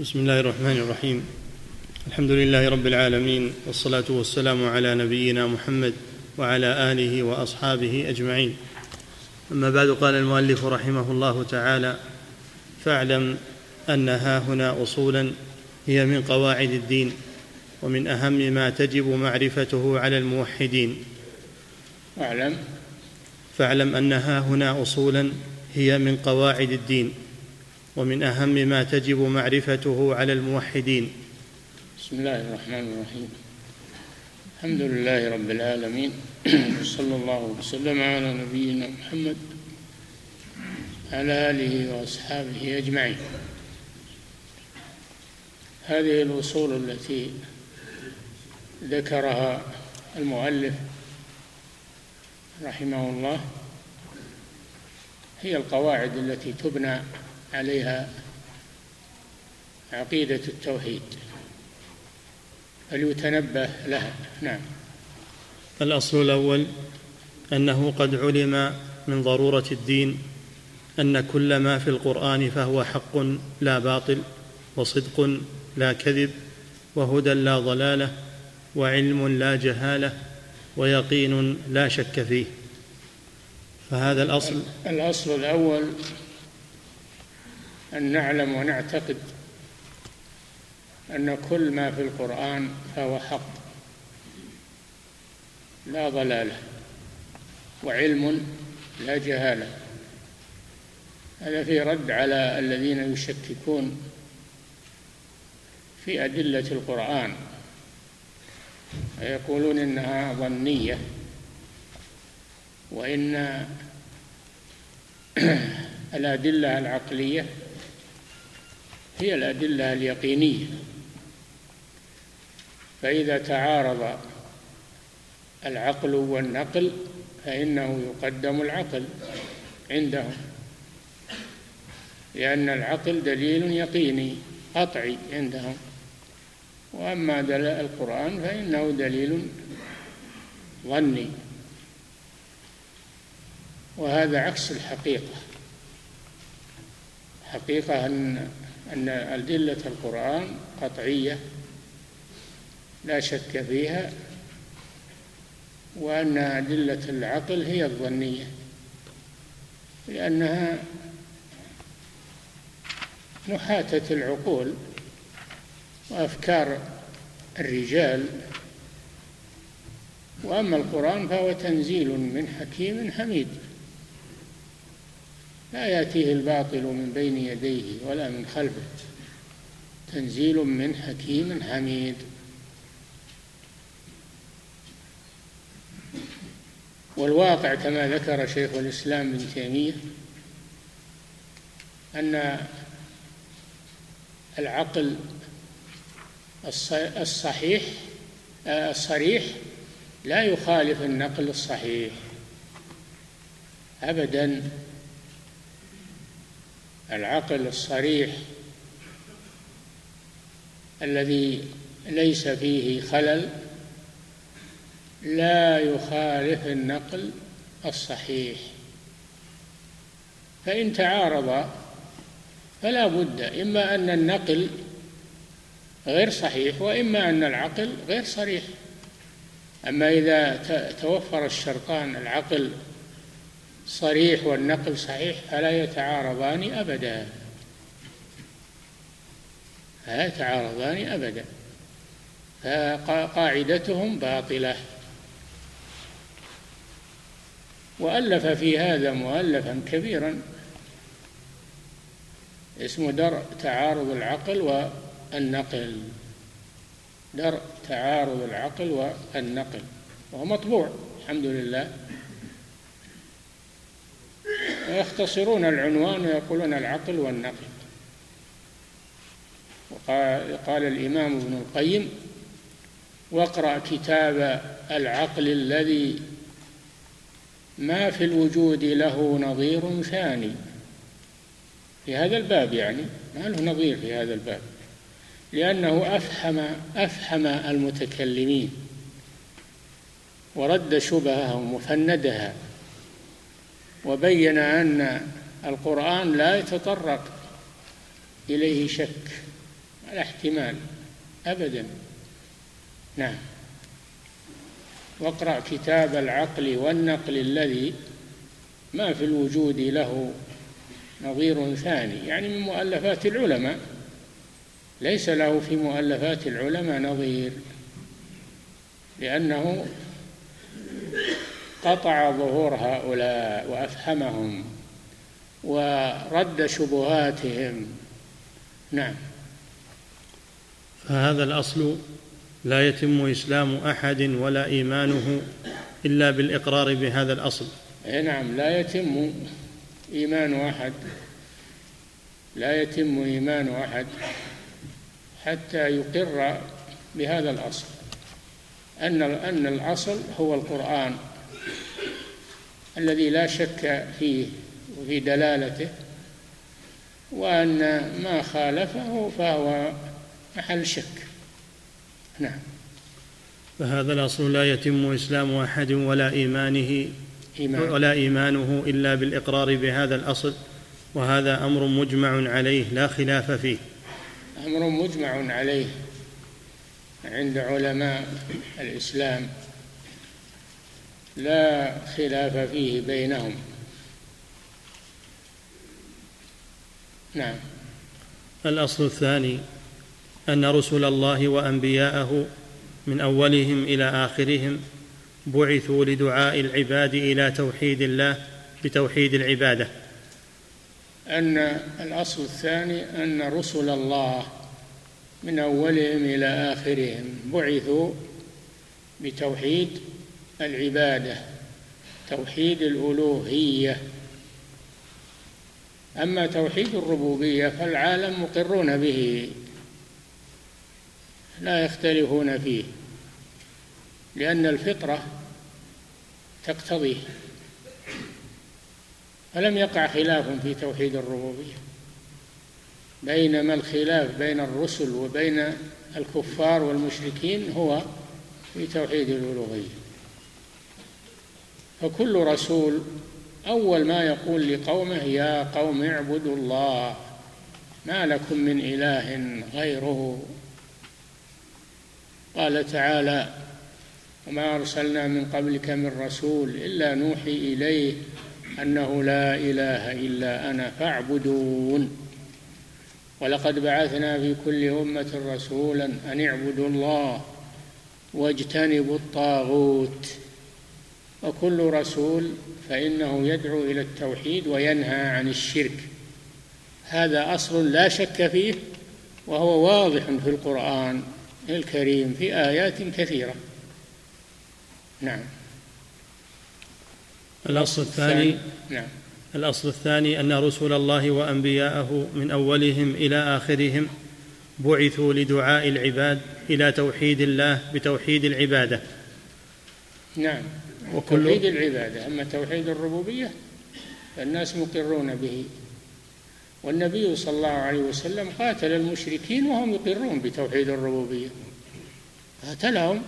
بسم الله الرحمن الرحيم. الحمد لله رب العالمين والصلاة والسلام على نبينا محمد وعلى آله وأصحابه أجمعين. أما بعد قال المؤلف رحمه الله تعالى فاعلم أن ها هنا اصولا هي من قواعد الدين ومن أهم ما تجب معرفته على الموحدين. واعلم فاعلم أن ها هنا اصولا هي من قواعد الدين ومن أهم ما تجب معرفته على الموحدين. بسم الله الرحمن الرحيم. الحمد لله رب العالمين. وصلى الله وسلم على نبينا محمد على آله وأصحابه أجمعين. هذه الاصول التي ذكرها المؤلف رحمه الله هي القواعد التي تبنى عليها عقيدة التوحيد. فليتنبه لها. نعم. الأصل الأول أنه قد علم من ضرورة الدين أن كل ما في القرآن فهو حق لا باطل وصدق لا كذب وهدى لا ضلالة وعلم لا جهالة ويقين لا شك فيه. فهذا الأصل الأصل الأول أن نعلم ونعتقد أن كل ما في القرآن فهو حق. لا ضلالة وعلم لا جهالة. هذا في رد على الذين يشككون في أدلة القرآن. ويقولون إنها ظنية وإن الأدلة العقلية هي الأدلة اليقينية. فإذا تعارض العقل والنقل فإنه يقدم العقل عندهم لأن العقل دليل يقيني قطعي عندهم. وأما دليل القرآن فإنه دليل ظني. وهذا عكس الحقيقة. حقيقة أن أن أدلة القرآن قطعية لا شك فيها وأن أدلة العقل هي الظنية لأنها محاتة العقول وأفكار الرجال. وأما القرآن فهو تنزيل من حكيم حميد. لا يأتيه الباطل من بين يديه ولا من خلفه. تنزيل من حكيم حميد. والواقع كما ذكر شيخ الإسلام ابن تيمية أن العقل الصحيح الصريح لا يخالف النقل الصحيح أبدا. العقل الصريح الذي ليس فيه خلل لا يخالف النقل الصحيح. فإن تعارض فلا بد إما أن النقل غير صحيح وإما أن العقل غير صريح. أما إذا توفر الشرطان العقل صريح والنقل صحيح فلا يتعارضان أبدا. لا يتعارضان أبدا. فقاعدتهم باطلة. وألف في هذا مؤلفا كبيرا. اسمه درء تعارض العقل والنقل. درء تعارض العقل والنقل. وهو مطبوع الحمد لله. ويختصرون العنوان ويقولون العقل والنقل. وقال قال الإمام ابن القيم واقرأ كتاب العقل الذي ما في الوجود له نظير ثاني. في هذا الباب يعني ما له نظير في هذا الباب لأنه أفهم أفهم المتكلمين ورد شبههم وفندها. وبين أن القرآن لا يتطرق إليه شك على احتمال أبدا. نعم. واقرأ كتاب العقل والنقل الذي ما في الوجود له نظير ثاني يعني من مؤلفات العلماء. ليس له في مؤلفات العلماء نظير لأنه قطع ظهور هؤلاء وأفهمهم ورد شبهاتهم. نعم. فهذا الأصل لا يتم إسلام أحد ولا إيمانه إلا بالإقرار بهذا الأصل. أي نعم لا يتم إيمان أحد لا يتم إيمان أحد حتى يقر بهذا الأصل. أن أن الأصل هو القرآن. الذي لا شك فيه وفي دلالته وأن ما خالفه فهو محل شك. نعم. فهذا الأصل لا يتم إسلام أحد ولا إيمانه إيمان. ولا إيمانه إلا بالإقرار بهذا الأصل وهذا أمر مجمع عليه لا خلاف فيه. أمر مجمع عليه عند علماء الإسلام. لا خلاف فيه بينهم. نعم. الأصل الثاني أن رسل الله وأنبياءه من أولهم إلى آخرهم بعثوا لدعاء العباد إلى توحيد الله بتوحيد العبادة. أن الأصل الثاني أن رسل الله من أولهم إلى آخرهم بعثوا بتوحيد العبادة توحيد الألوهية. أما توحيد الربوبية فالعالم مقرون به لا يختلفون فيه لأن الفطرة تقتضيه. فلم يقع خلاف في توحيد الربوبية بينما الخلاف بين الرسل وبين الكفار والمشركين هو في توحيد الألوهية. فكل رسول أول ما يقول لقومه يا قوم اعبدوا الله ما لكم من إله غيره. قال تعالى وما أرسلنا من قبلك من رسول إلا نوحي إليه أنه لا إله إلا أنا فاعبدون. ولقد بعثنا في كل أمة رسولا أن اعبدوا الله واجتنبوا الطاغوت. وكل رسول فإنه يدعو إلى التوحيد وينهى عن الشرك. هذا أصل لا شك فيه وهو واضح في القرآن الكريم في آيات كثيرة. نعم. الأصل الثاني نعم. الأصل الثاني أن رسل الله وأنبياءه من أولهم إلى آخرهم بعثوا لدعاء العباد إلى توحيد الله بتوحيد العبادة. نعم. وكل توحيد العبادة. أما توحيد الربوبية فالناس مقرون به. والنبي صلى الله عليه وسلم قاتل المشركين وهم يقرون بتوحيد الربوبية. قاتلهم.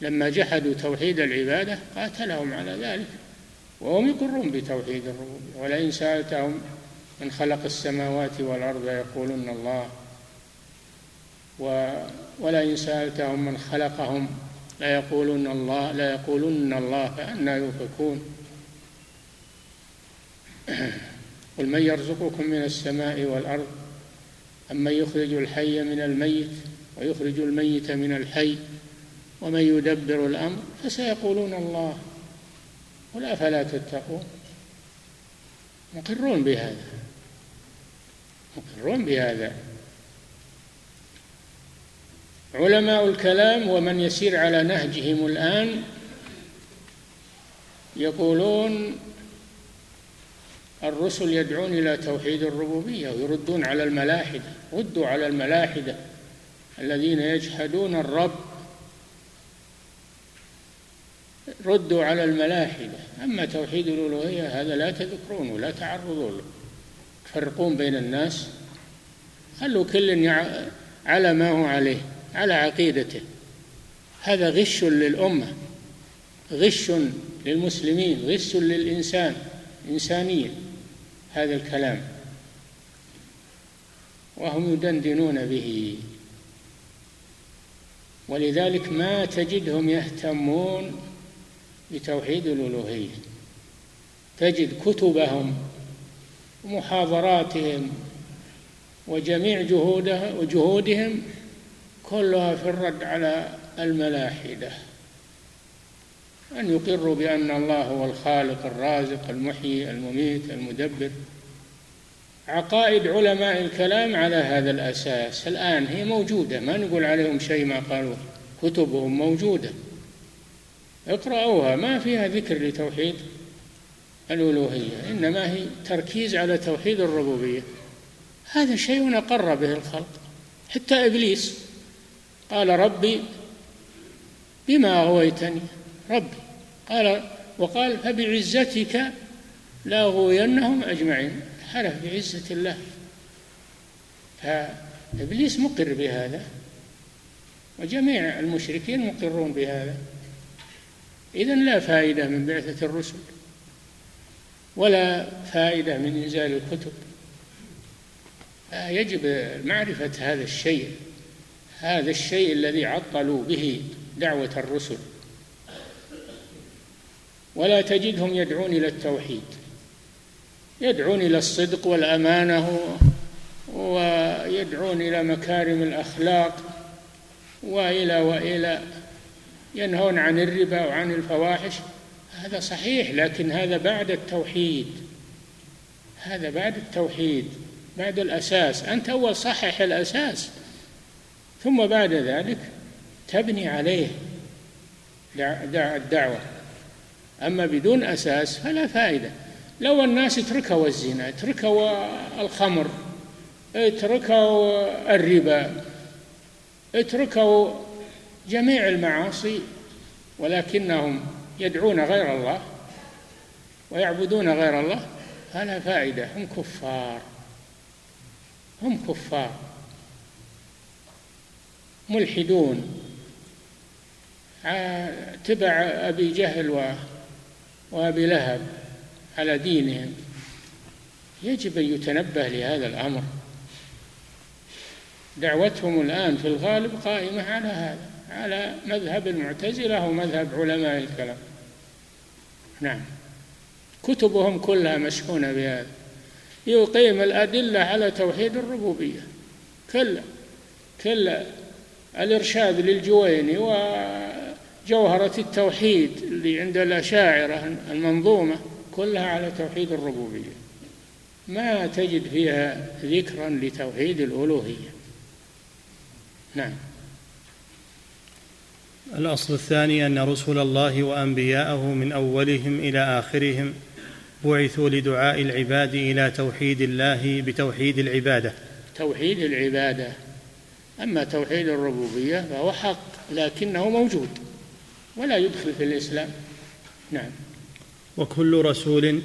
لما جحدوا توحيد العبادة قاتلهم على ذلك. وهم يقرون بتوحيد الربوبية. ولئن سألتهم من خلق السماوات والأرض يقولون الله. ولئن سألتهم من خلقهم لا يقولون الله لا يقولون الله فأنا يؤفكون قل من يرزقكم من السماء والأرض؟ أمن يخرج الحي من الميت ويخرج الميت من الحي ومن يدبر الأمر فسيقولون الله. قل أفلا تتقون؟ مقرون بهذا. مقرون بهذا. علماء الكلام ومن يسير على نهجهم الآن يقولون الرسل يدعون إلى توحيد الربوبية ويردون على الملاحدة ردوا على الملاحدة الذين يجحدون الرب. ردوا على الملاحدة. أما توحيد الألوهية هذا لا تذكرون ولا تعرضون له. تفرقون بين الناس. خلوا كل على ما هو عليه. على عقيدته. هذا غش للأمة غش للمسلمين غش للإنسان إنسانية هذا الكلام. وهم يدندنون به. ولذلك ما تجدهم يهتمون بتوحيد الألوهية. تجد كتبهم ومحاضراتهم وجميع جهودهم كلها في الرد على الملاحدة. أن يقروا بأن الله هو الخالق الرازق المحيي المميت المدبر. عقائد علماء الكلام على هذا الأساس الآن هي موجودة. ما نقول عليهم شيء ما قالوا. كتبهم موجودة. اقرأوها. ما فيها ذكر لتوحيد. الألوهية إنما هي تركيز على توحيد الربوبية. هذا شيء أقر به الخلق. حتى إبليس قال ربي بما أغويتني ربي قال وقال فبعزتك لأغوينهم أجمعين. حلف بعزة الله. فإبليس مقر بهذا وجميع المشركين مقرون بهذا. إذا لا فائدة من بعثة الرسل ولا فائدة من إنزال الكتب. يجب معرفة هذا الشيء. هذا الشيء الذي عطلوا به دعوة الرسل. ولا تجدهم يدعون إلى التوحيد. يدعون إلى الصدق والأمانة ويدعون إلى مكارم الأخلاق وإلى وإلى ينهون عن الربا وعن الفواحش. هذا صحيح لكن هذا بعد التوحيد. هذا بعد التوحيد بعد الأساس. أنت أول صحح الأساس. ثم بعد ذلك تبني عليه الدعوة. أما بدون أساس فلا فائدة. لو الناس تركوا الزنا تركوا الخمر تركوا الربا اتركوا جميع المعاصي ولكنهم يدعون غير الله ويعبدون غير الله فلا فائدة. هم كفار. هم كفار. ملحدون. تبع أبي جهل وأبي لهب على دينهم. يجب أن يتنبه لهذا الأمر. دعوتهم الآن في الغالب قائمة على هذا على مذهب المعتزلة ومذهب علماء الكلام. نعم. كتبهم كلها مشحونة بهذا. يقيم الأدلة على توحيد الربوبية. كل كل الإرشاد للجويني وجوهرة التوحيد اللي عند الأشاعرة المنظومة كلها على توحيد الربوبية. ما تجد فيها ذكرا لتوحيد الألوهية. نعم. الأصل الثاني أن رسل الله وأنبياءه من أولهم إلى آخرهم بعثوا لدعاء العباد إلى توحيد الله بتوحيد العبادة. توحيد العبادة. أما توحيد الربوبية فهو حق لكنه موجود ولا يدخل في الإسلام. نعم. وكل رسول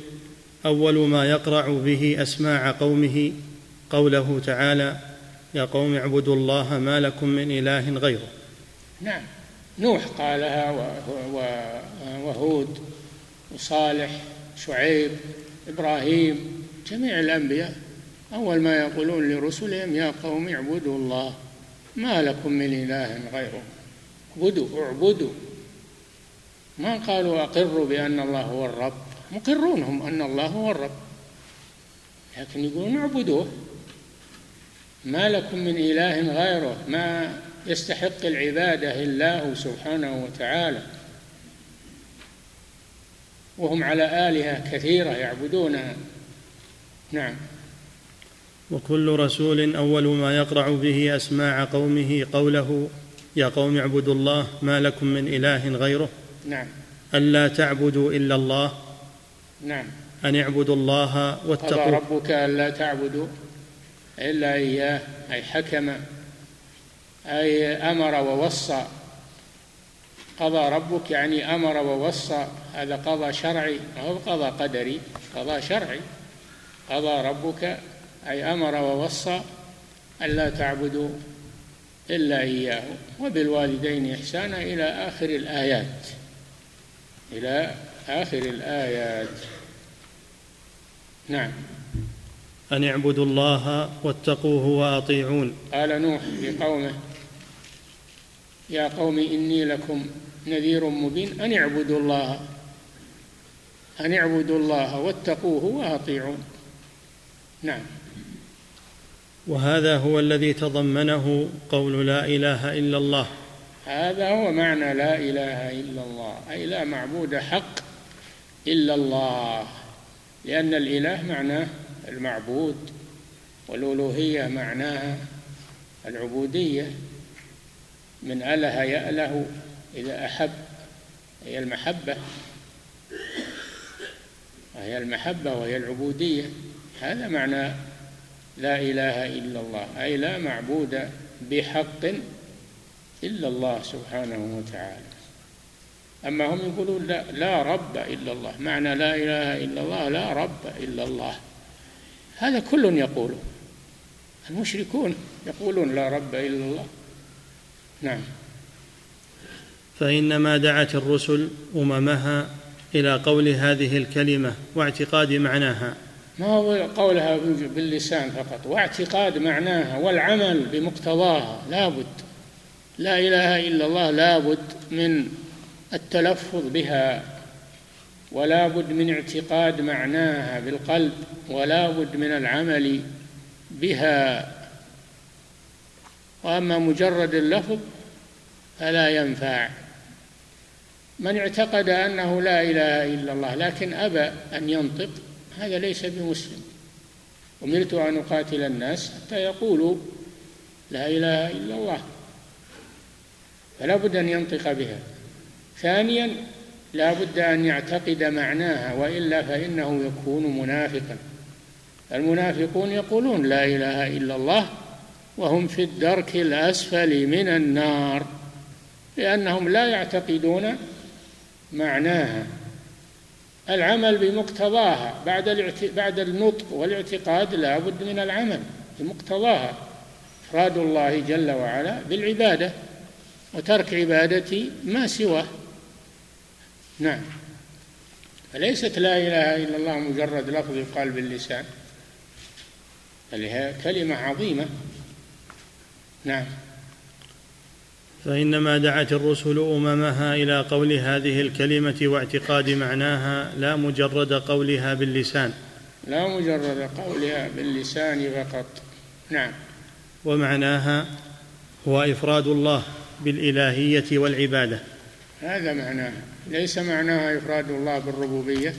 أول ما يقرع به أسماع قومه قوله تعالى يا قوم اعبدوا الله ما لكم من إله غيره. نعم. نوح قالها وهود وصالح شعيب إبراهيم جميع الأنبياء أول ما يقولون لرسلهم يا قوم اعبدوا الله ما لكم من إله غيره. اعبدوا اعبدوا. ما قالوا أقروا بأن الله هو الرب؟ مقرون هم أن الله هو الرب. لكن يقولون اعبدوه. ما لكم من إله غيره. ما يستحق العبادة إلا هو سبحانه وتعالى. وهم على آلهة كثيرة يعبدونها نعم. وكل رسول أول ما يقرع به أسماع قومه قوله يا قوم اعبدوا الله ما لكم من إله غيره نعم. ألا تعبدوا إلا الله نعم. أن اعبدوا الله واتقوا قضى ربك ألا تعبدوا إلا إياه أي حكم أي أمر ووصى. قضى ربك يعني أمر ووصى هذا قضى شرعي هو قضى قدري قضى شرعي. قضى ربك أي أمر ووصى ألا تعبدوا إلا إياه وبالوالدين إحسانا إلى آخر الآيات. إلى آخر الآيات. نعم. أن اعبدوا الله واتقوه وأطيعون. قال نوح لقومه يا قوم إني لكم نذير مبين أن اعبدوا الله أن اعبدوا الله واتقوه وأطيعون. نعم. وهذا هو الذي تضمنه قول لا إله إلا الله. هذا هو معنى لا إله إلا الله أي لا معبود حق إلا الله لأن الإله معناه المعبود والألوهية معناها العبودية. من أله يأله إذا أحب هي المحبة وهي المحبة وهي العبودية. هذا معنى لا إله إلا الله. أي لا معبود بحق إلا الله سبحانه وتعالى. أما هم يقولون لا, لا رب إلا الله. معنى لا إله إلا الله لا رب إلا الله. هذا كل يقوله المشركون يقولون لا رب إلا الله. نعم. فإنما دعت الرسل أممها إلى قول هذه الكلمة واعتقاد معناها. ما هو قولها باللسان فقط واعتقاد معناها والعمل بمقتضاها لابد لا إله إلا الله لابد من التلفظ بها ولا بد من اعتقاد معناها بالقلب ولا بد من العمل بها. وأما مجرد اللفظ فلا ينفع. من اعتقد أنه لا إله إلا الله لكن أبى أن ينطق هذا ليس بمسلم. أمرت أن أقاتل الناس حتى يقولوا لا إله إلا الله. فلا بد أن ينطق بها. ثانيا لا بد أن يعتقد معناها وإلا فإنه يكون منافقا. المنافقون يقولون لا إله إلا الله وهم في الدرك الأسفل من النار لأنهم لا يعتقدون معناها. العمل بمقتضاها. بعد بعد النطق والاعتقاد لا بد من العمل بمقتضاها. إفراد الله جل وعلا بالعبادة وترك عبادة ما سواه. نعم. فليست لا إله إلا الله مجرد لفظ يقال باللسان بل هي كلمة عظيمة. نعم. فإنما دعت الرسل أممها إلى قول هذه الكلمة واعتقاد معناها لا مجرد قولها باللسان. لا مجرد قولها باللسان فقط. نعم. ومعناها هو إفراد الله بالإلهية والعبادة. هذا معناها ليس معناها إفراد الله بالربوبية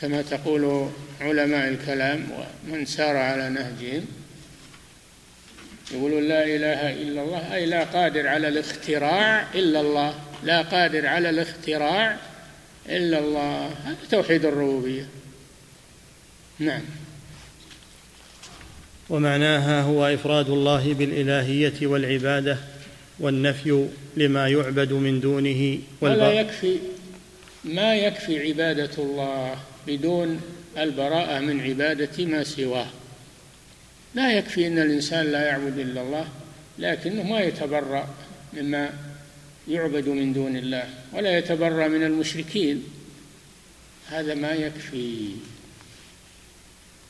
كما تقول علماء الكلام ومن سار على نهجهم. يقولون لا إله إلا الله. أي لا قادر على الاختراع إلا الله. لا قادر على الاختراع إلا الله. هذا توحيد الربوبية. نعم. ومعناها هو إفراد الله بالإلهية والعبادة والنفي لما يعبد من دونه ولا يكفي ما يكفي عبادة الله بدون البراءة من عبادة ما سواه. لا يكفي أن الإنسان لا يعبد إلا الله لكنه ما يتبرأ مما يعبد من دون الله ولا يتبرأ من المشركين. هذا ما يكفي.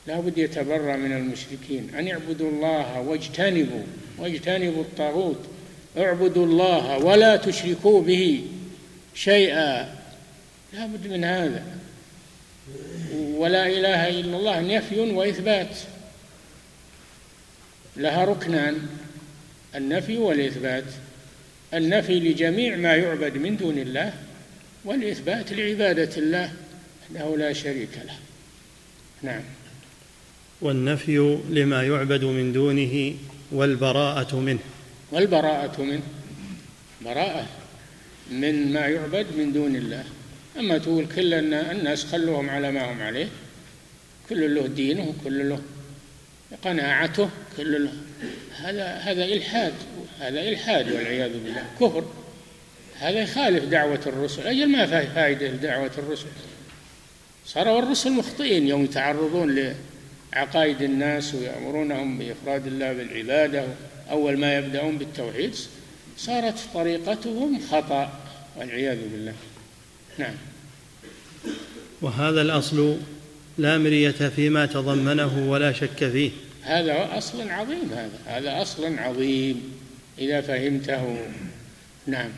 لا بد يتبرأ من المشركين. أن يعبدوا الله واجتنبوا واجتنبوا الطاغوت. اعبدوا الله ولا تشركوا به شيئا. لا بد من هذا. ولا إله إلا الله نفي وإثبات. لها ركنان النفي والإثبات. النفي لجميع ما يعبد من دون الله والإثبات لعبادة الله أنه لا شريك له. نعم. والنفي لما يعبد من دونه والبراءة منه. والبراءة منه. براءة من ما يعبد من دون الله. أما تقول كل الناس خلوهم على ما هم عليه كل له دينه وكل له قناعته كل هذا هذا إلحاد. هذا إلحاد والعياذ بالله. كفر. هذا يخالف دعوة الرسل. أجل ما فيه فائدة دعوة الرسل؟ صاروا الرسل مخطئين يوم يتعرضون لعقائد الناس ويأمرونهم بإفراد الله بالعبادة أول ما يبدأون بالتوحيد. صارت طريقتهم خطأ والعياذ بالله. نعم. وهذا الأصل لا مرية فيما تضمنه ولا شك فيه. هذا أصل عظيم هذا. هذا أصل عظيم إذا فهمته. نعم.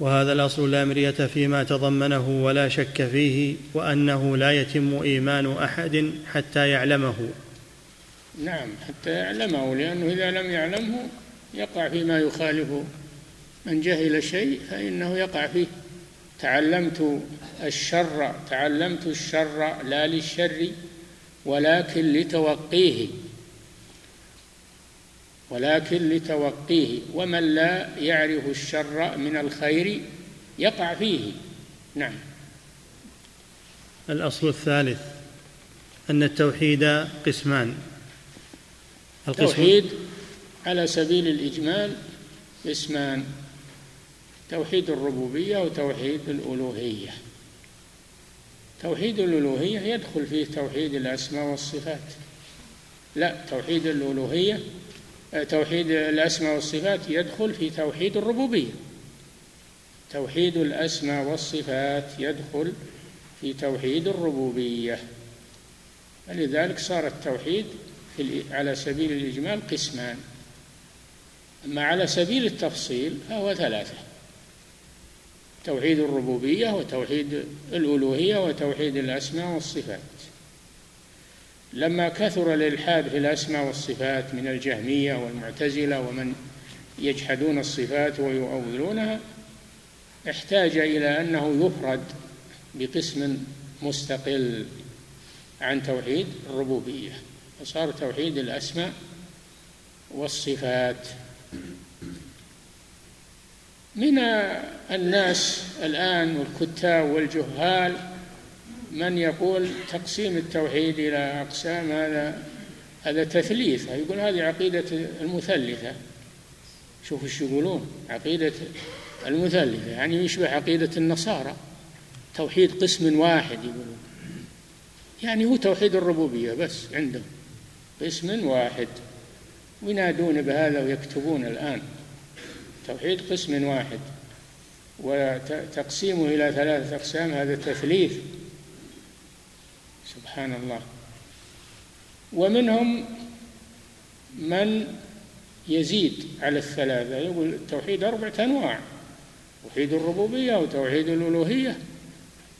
وهذا الأصل لا مرية فيما تضمنه ولا شك فيه وأنه لا يتم إيمان أحد حتى يعلمه. نعم حتى يعلمه لأنه إذا لم يعلمه يقع فيما يخالف من جهل شيء فإنه يقع فيه. تعلمت الشر تعلمت الشر لا للشر ولكن لتوقيه. ولكن لتوقيه. ومن لا يعرف الشر من الخير يقع فيه. نعم. الأصل الثالث أن التوحيد قسمان. التوحيد على سبيل الإجمال قسمان. توحيد الربوبية وتوحيد الألوهية. توحيد الألوهية يدخل فيه توحيد الأسماء والصفات. لا توحيد الألوهية توحيد الأسماء والصفات يدخل في توحيد الربوبية. توحيد الأسماء والصفات يدخل في توحيد الربوبية. لذلك صار التوحيد في على سبيل الإجمال قسمان. أما على سبيل التفصيل فهو ثلاثة. توحيد الربوبية وتوحيد الألوهية وتوحيد الأسماء والصفات. لما كثر الإلحاد في الأسماء والصفات من الجهمية والمعتزلة ومن يجحدون الصفات ويؤولونها احتاج إلى أنه يفرد بقسم مستقل عن توحيد الربوبية فصار توحيد الأسماء والصفات. من الناس الآن والكتاب والجهال من يقول تقسيم التوحيد إلى أقسام هذا هذا تثليث. يقول هذه عقيدة المثلثة. شوف إيش يقولون. عقيدة المثلثة. يعني يشبه عقيدة النصارى. توحيد قسم واحد يقولون. يعني هو توحيد الربوبية بس عندهم. قسم واحد. وينادون بهذا ويكتبون الآن. توحيد قسم واحد وتقسيمه إلى ثلاثة أقسام هذا تثليث. سبحان الله. ومنهم من يزيد على الثلاثة يقول التوحيد أربعة أنواع توحيد الربوبية وتوحيد الألوهية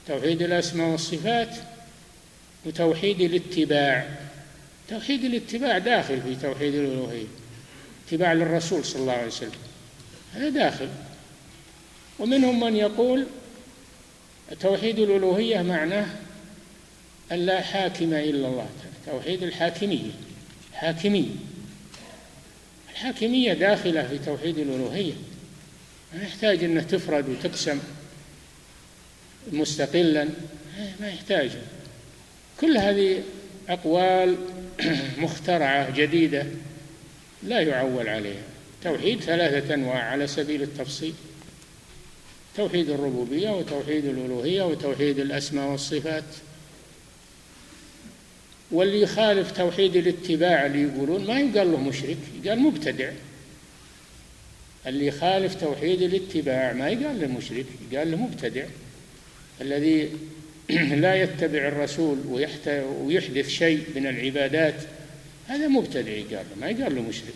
توحيد الأسماء والصفات وتوحيد الاتباع. توحيد الاتباع داخل في توحيد الألوهية اتباع للرسول صلى الله عليه وسلم. هذا داخل. ومنهم من يقول توحيد الألوهية معناه أن لا حاكم إلا الله. توحيد الحاكمية حاكمية الحاكمية داخلة في توحيد الألوهية. ما يحتاج أنه تفرد وتقسم مستقلا. ما يحتاج. كل هذه أقوال مخترعة جديدة لا يعول عليها. توحيد ثلاثة أنواع على سبيل التفصيل. توحيد الربوبية وتوحيد الألوهية وتوحيد الأسماء والصفات. واللي يخالف توحيد الاتباع اللي يقولون ما يقال له مشرك يقال مبتدع. اللي يخالف توحيد الاتباع ما يقال له مشرك يقال له مبتدع. الذي لا يتبع الرسول ويحدث شيء من العبادات هذا مبتدع يقال له ما يقال له مشرك.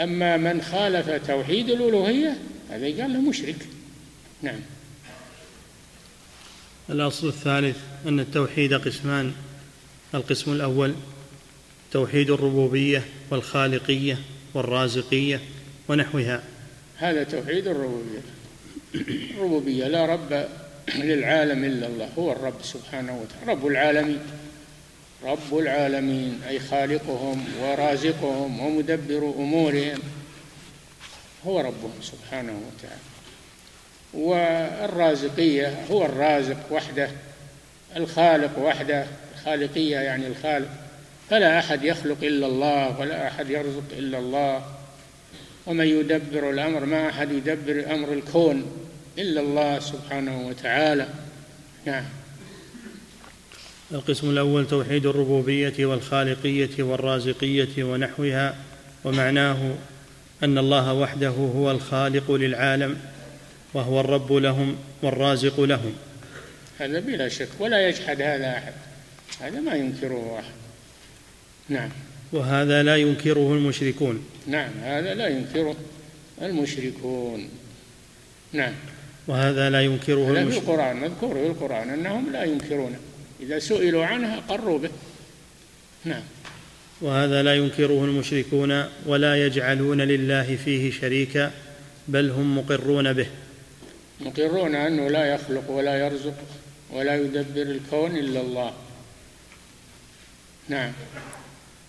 أما من خالف توحيد الألوهية هذا يقال له مشرك. نعم. الأصل الثالث أن التوحيد قسمان. القسم الأول توحيد الربوبية والخالقية والرازقية ونحوها. هذا توحيد الربوبية. الربوبية لا رب للعالم إلا الله هو الرب سبحانه وتعالى رب العالمين. رب العالمين أي خالقهم ورازقهم ومدبر أمورهم. هو ربهم سبحانه وتعالى. والرازقية هو الرازق وحده الخالق وحده. الخالقية يعني الخالق. فلا أحد يخلق إلا الله ولا أحد يرزق إلا الله. ومن يدبر الأمر ما أحد يدبر أمر الكون إلا الله سبحانه وتعالى. نعم. القسم الأول توحيد الربوبية والخالقية والرازقية ونحوها ومعناه أن الله وحده هو الخالق للعالم وهو الرب لهم والرازق لهم. هذا بلا شك ولا يجحد هذا أحد. هذا ما ينكره أحد. نعم. وهذا لا ينكره المشركون. نعم هذا لا ينكره المشركون. نعم. وهذا لا ينكره هذا في القرآن مذكور في القرآن أنهم لا ينكرونه. إذا سئلوا عنه أقروا به. نعم. وهذا لا ينكره المشركون ولا يجعلون لله فيه شريكا بل هم مقرون به. مقرون أنه لا يخلق ولا يرزق ولا يدبر الكون إلا الله. نعم.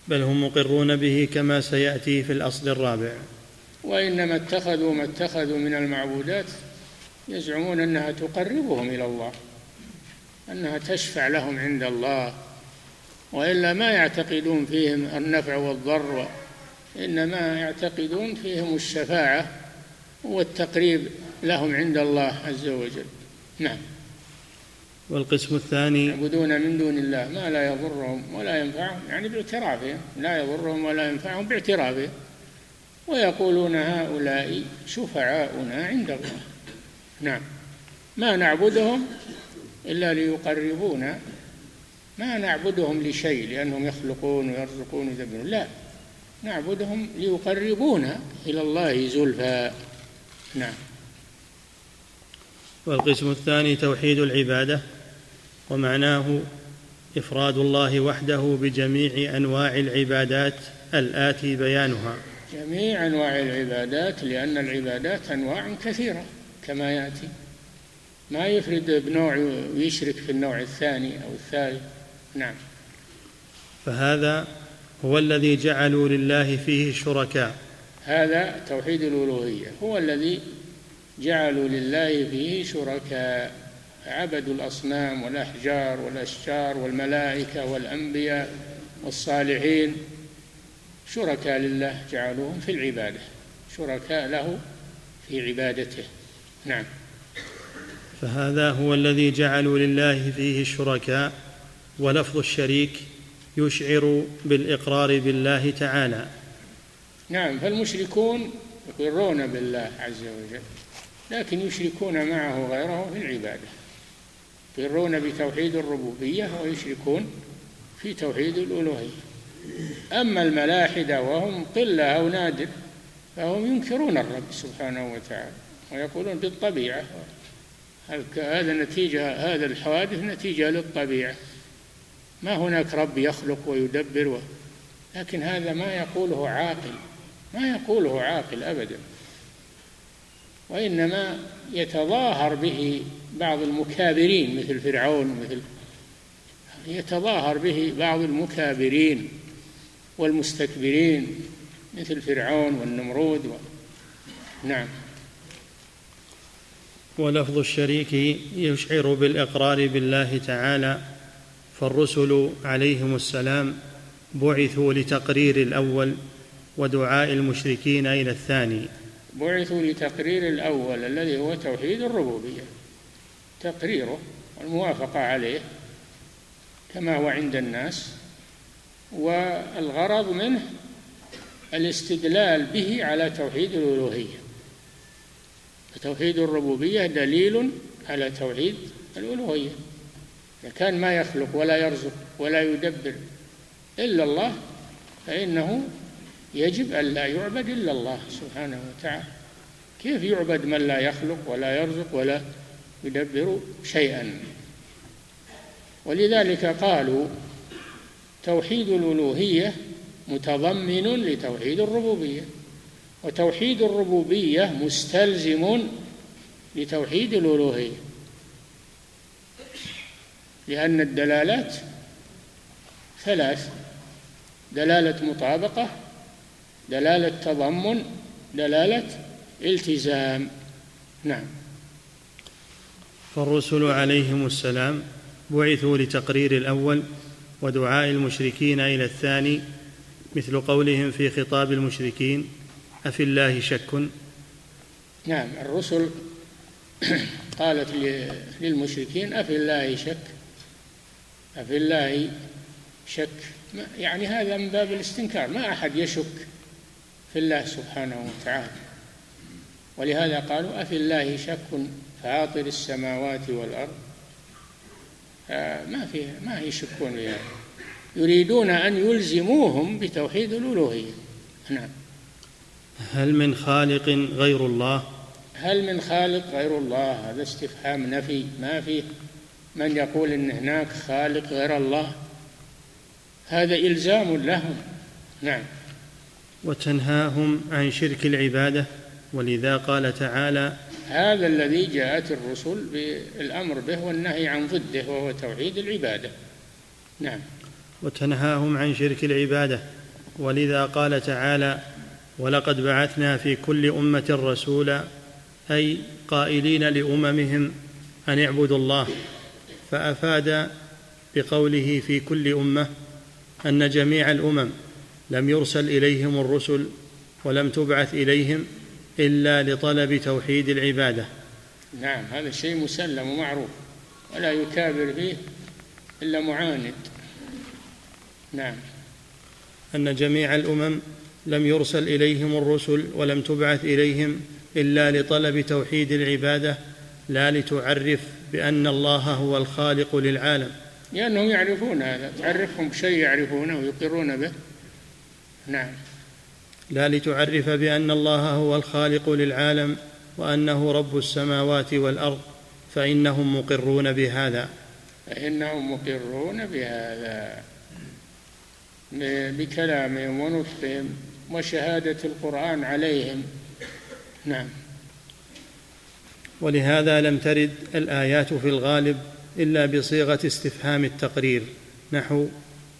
بل هم مقرون به كما سيأتي في الأصل الرابع. وإنما اتخذوا ما اتخذوا من المعبودات يزعمون أنها تقربهم إلى الله. أنها تشفع لهم عند الله وإلا ما يعتقدون فيهم النفع والضر إنما يعتقدون فيهم الشفاعة والتقريب لهم عند الله عز وجل. نعم. والقسم الثاني يعبدون من دون الله ما لا يضرهم ولا ينفعهم يعني باعترافهم لا يضرهم ولا ينفعهم باعترافهم ويقولون هؤلاء شفعاؤنا عند الله. نعم. ما نعبدهم إلا ليقربونا. ما نعبدهم لشيء لأنهم يخلقون ويرزقون ويدبرون. لا نعبدهم ليقربونا إلى الله زلفى. نعم. والقسم الثاني توحيد العبادة ومعناه إفراد الله وحده بجميع أنواع العبادات الآتي بيانها. جميع أنواع العبادات لأن العبادات أنواع كثيرة كما يأتي. ما يفرد بنوع ويشرك في النوع الثاني أو الثالث. نعم. فهذا هو الذي جعلوا لله فيه شركاء. هذا توحيد الألوهية. هو الذي جعلوا لله فيه شركاء. عبدوا الأصنام والأحجار والأشجار والملائكة والأنبياء والصالحين. شركاء لله جعلوهم في العبادة. شركاء له في عبادته. نعم. فهذا هو الذي جعلوا لله فيه الشركاء ولفظ الشريك يشعر بالإقرار بالله تعالى. نعم فالمشركون يقرون بالله عز وجل لكن يشركون معه غيره في العبادة يقرون بتوحيد الربوبية ويشركون في توحيد الألوهية. أما الملاحدة وهم قلة أو نادر فهم ينكرون الرب سبحانه وتعالى ويقولون بالطبيعة. هذا نتيجه هذا الحوادث نتيجة للطبيعة. ما هناك رب يخلق ويدبر لكن هذا ما يقوله عاقل. ما يقوله عاقل أبدا. وإنما يتظاهر به بعض المكابرين مثل فرعون مثل يتظاهر به بعض المكابرين والمستكبرين مثل فرعون والنمرود و... نعم. ولفظ الشريك يشعر بالإقرار بالله تعالى فالرسل عليهم السلام بعثوا لتقرير الأول ودعاء المشركين إلى الثاني. بعثوا لتقرير الأول الذي هو توحيد الربوبية. تقريره والموافقة عليه كما هو عند الناس والغرض منه الاستدلال به على توحيد الألوهية. توحيد الربوبية دليل على توحيد الألوهية. إذا كان ما يخلق ولا يرزق ولا يدبر إلا الله فإنه يجب أن لا يعبد إلا الله سبحانه وتعالى. كيف يعبد من لا يخلق ولا يرزق ولا يدبر شيئا؟ ولذلك قالوا توحيد الألوهية متضمن لتوحيد الربوبية. وتوحيد الربوبية مستلزم لتوحيد الألوهية. لأن الدلالات ثلاث دلالة مطابقة دلالة تضمن دلالة التزام. نعم. فالرسل عليهم السلام بعثوا لتقرير الأول ودعاء المشركين إلى الثاني مثل قولهم في خطاب المشركين أفي الله شك؟ نعم الرسل قالت للمشركين أفي الله شك؟ أفي الله شك؟ يعني هذا من باب الاستنكار ما أحد يشك في الله سبحانه وتعالى. ولهذا قالوا أفي الله شك فاطر السماوات والأرض؟ ما في ما يشكون بها يريدون أن يلزموهم بتوحيد الألوهية. نعم. هل من خالق غير الله؟ هل من خالق غير الله؟ هذا استفهام نفي ما فيه من يقول إن هناك خالق غير الله؟ هذا إلزام لهم. نعم. وتنهاهم عن شرك العبادة ولذا قال تعالى هذا الذي جاءت الرسل بالأمر به والنهي عن ضده وهو توحيد العبادة. نعم. وتنهاهم عن شرك العبادة ولذا قال تعالى ولقد بعثنا في كل أمة رسولا أي قائلين لأممهم أن اعبدوا الله. فأفاد بقوله في كل أمة أن جميع الأمم لم يرسل إليهم الرسل ولم تبعث إليهم إلا لطلب توحيد العبادة. نعم هذا شيء مسلم ومعروف ولا يكابر فيه إلا معاند. نعم. أن جميع الأمم لم يرسل إليهم الرسل ولم تبعث إليهم إلا لطلب توحيد العبادة لا لتعرف بأن الله هو الخالق للعالم. لأنهم يعرفون هذا تعرفهم بشيء يعرفونه ويقرون به. نعم. لا لتعرف بأن الله هو الخالق للعالم وأنه رب السماوات والأرض فإنهم مقرون بهذا. فإنهم مقرون بهذا. بكلامهم ونطقهم وشهادة القرآن عليهم. نعم. ولهذا لم ترد الآيات في الغالب إلا بصيغة استفهام التقرير. نحو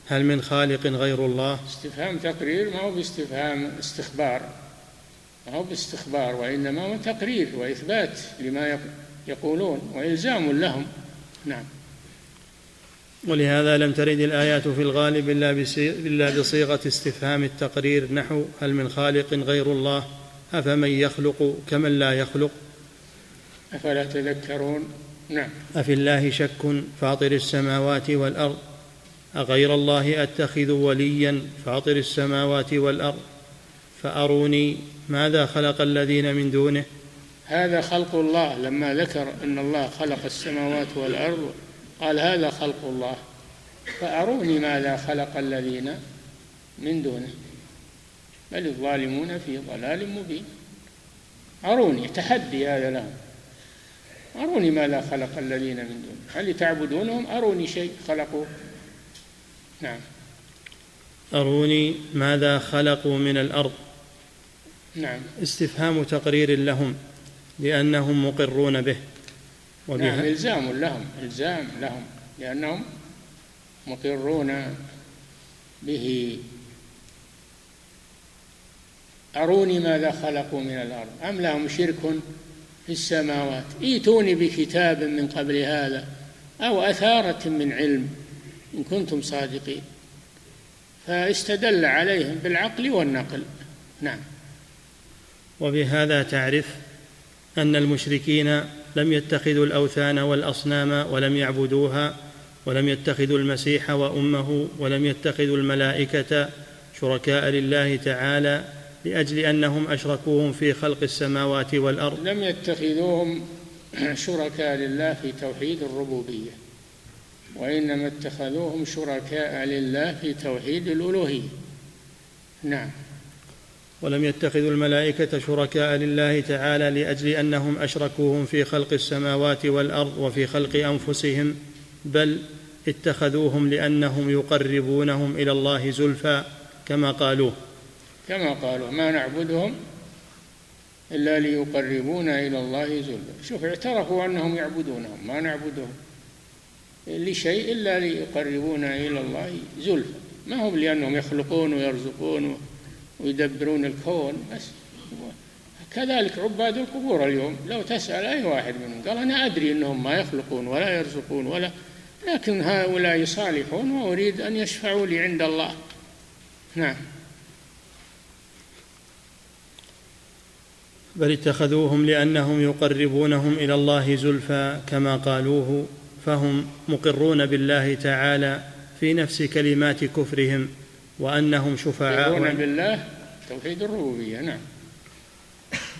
هل من خالق غير الله؟ استفهام تقرير ما هو باستفهام استخبار. ما هو باستخبار وإنما هو تقرير وإثبات لما يقولون وإلزام لهم. نعم. ولهذا لم ترد الآيات في الغالب إلا بصيغة استفهام التقرير. نحو هل من خالق غير الله؟ أفمن يخلق كمن لا يخلق؟ أفلا تذكرون؟ نعم. أفي الله شك فاطر السماوات والأرض؟ أغير الله أتخذ وليا فاطر السماوات والأرض؟ فأروني ماذا خلق الذين من دونه؟ هذا خلق الله. لما ذكر إن الله خلق السماوات والأرض قال هذا خلق الله. فاروني ماذا خلق الذين من دونه. بل الظالمون في ضلال مبين. أروني تحدي هذا لهم أروني ماذا خلق الذين من دونه. هل تعبدونهم؟ أروني شيء خلقوه. نعم. أروني ماذا خلقوا من الأرض. نعم. استفهام تقرير لهم لأنهم مقرون به. نعم إلزام لهم إلزام لهم لأنهم مقرون به. أروني ماذا خلقوا من الأرض؟ أم لهم شرك في السماوات؟ ائتوني بكتاب من قبل هذا أو أثارة من علم إن كنتم صادقين. فاستدل عليهم بالعقل والنقل. نعم. وبهذا تعرف أن المشركين لم يتخذوا الأوثان والأصنام ولم يعبدوها ولم يتخذوا المسيح وأمه ولم يتخذوا الملائكة شركاء لله تعالى لأجل أنهم أشركوهم في خلق السماوات والأرض. لم يتخذوهم شركاء لله في توحيد الربوبية وإنما اتخذوهم شركاء لله في توحيد الألوهية. نعم. ولم يتخذوا الملائكة شركاء لله تعالى لأجل أنهم أشركوهم في خلق السماوات والأرض وفي خلق أنفسهم بل اتخذوهم لأنهم يقربونهم إلى الله زلفى كما قالوه. كما قالوا ما نعبدهم إلا ليقربونا إلى الله زلفى. شوف اعترفوا أنهم يعبدونهم ما نعبدهم لشيء إلا ليقربونا إلى الله زلفى. ما هم لأنهم يخلقون ويرزقون ويدبرون الكون بس كذلك عباد القبور اليوم. لو تسأل أي واحد منهم قال أنا أدري أنهم ما يخلقون ولا يرزقون ولا لكن هؤلاء صالحون وأريد أن يشفعوا لي عند الله. نعم. بل اتخذوهم لأنهم يقربونهم إلى الله زلفى كما قالوه فهم مقرون بالله تعالى في نفس كلمات كفرهم. وأنهم شفعاء مقرون بالله توحيد الربوبية نعم.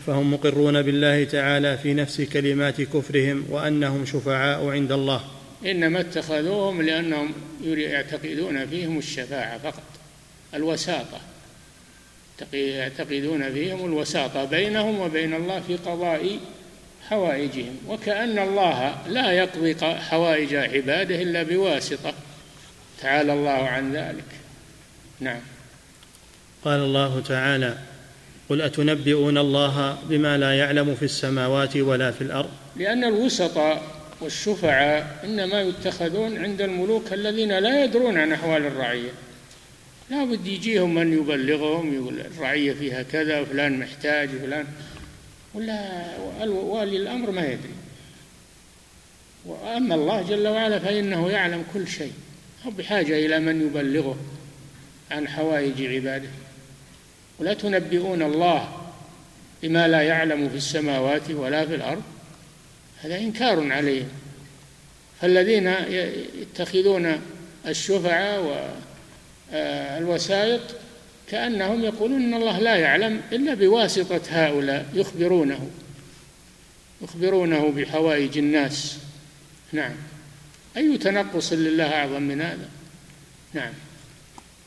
فهم مقرون بالله تعالى في نفس كلمات كفرهم وأنهم شفعاء عند الله. إنما اتخذوهم لأنهم يعتقدون فيهم الشفاعة فقط الوساطة. يعتقدون فيهم الوساطة بينهم وبين الله في قضاء حوائجهم. وكأن الله لا يقضي حوائج عباده إلا بواسطة. تعالى الله عن ذلك. نعم. قال الله تعالى قل أتنبئون الله بما لا يعلم في السماوات ولا في الأرض؟ لأن الوسطاء والشفعاء إنما يتخذون عند الملوك الذين لا يدرون عن أحوال الرعية. لا بد يجيهم من يبلغهم يقول الرعية فيها كذا وفلان محتاج وفلان. ولا والي الأمر ما يدري. وأما الله جل وعلا فإنه يعلم كل شيء. هو بحاجة إلى من يبلغه. عن حوائج عباده. ولا تنبئون الله بما لا يعلم في السماوات ولا في الأرض. هذا إنكار عليهم. فالذين يتخذون الشفعاء والوسائط كأنهم يقولون إن الله لا يعلم إلا بواسطة هؤلاء يخبرونه. يخبرونه بحوائج الناس. نعم. أي تنقص لله أعظم من هذا؟ نعم.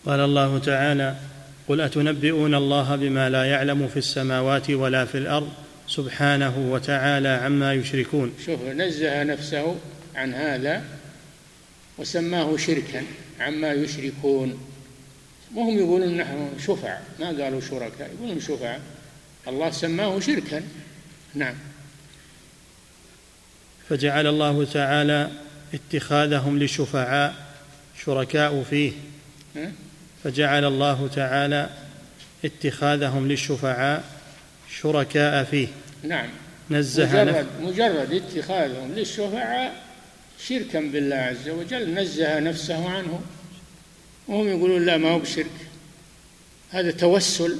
قال الله تعالى قل أتنبئون الله بما لا يعلم في السماوات ولا في الأرض سبحانه وتعالى عما يشركون. شوف نزه نفسه عن هذا وسماه شركا عما يشركون. وهم يقولون نحن شفع ما قالوا شركاء؟ يقولون شفع الله سماه شركا. نعم. فجعل الله تعالى اتخاذهم للشفعاء شركاء فيه. فجعل الله تعالى اتخاذهم للشفعاء شركاء فيه. نعم. نزه مجرد, مجرد اتخاذهم للشفعاء شركا بالله عز وجل نزه نفسه عنه وهم يقولون لا ما هو بشرك. هذا توسل.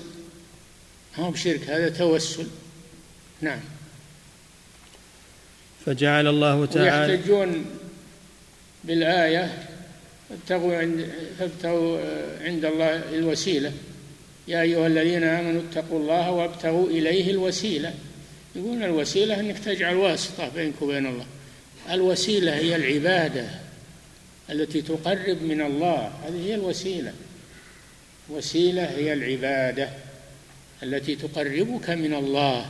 ما هو بشرك هذا توسل. نعم. فجعل الله تعالى ويحتجون بالآية فابتغوا عند فابتغوا عند الله الوسيلة. يا أيها الذين آمنوا اتقوا الله وابتغوا إليه الوسيلة. يقولون الوسيلة أنك تجعل واسطة بينك وبين الله. الوسيلة هي العبادة التي تقرب من الله. هذه هي الوسيلة. وسيلة هي العبادة التي تقربك من الله.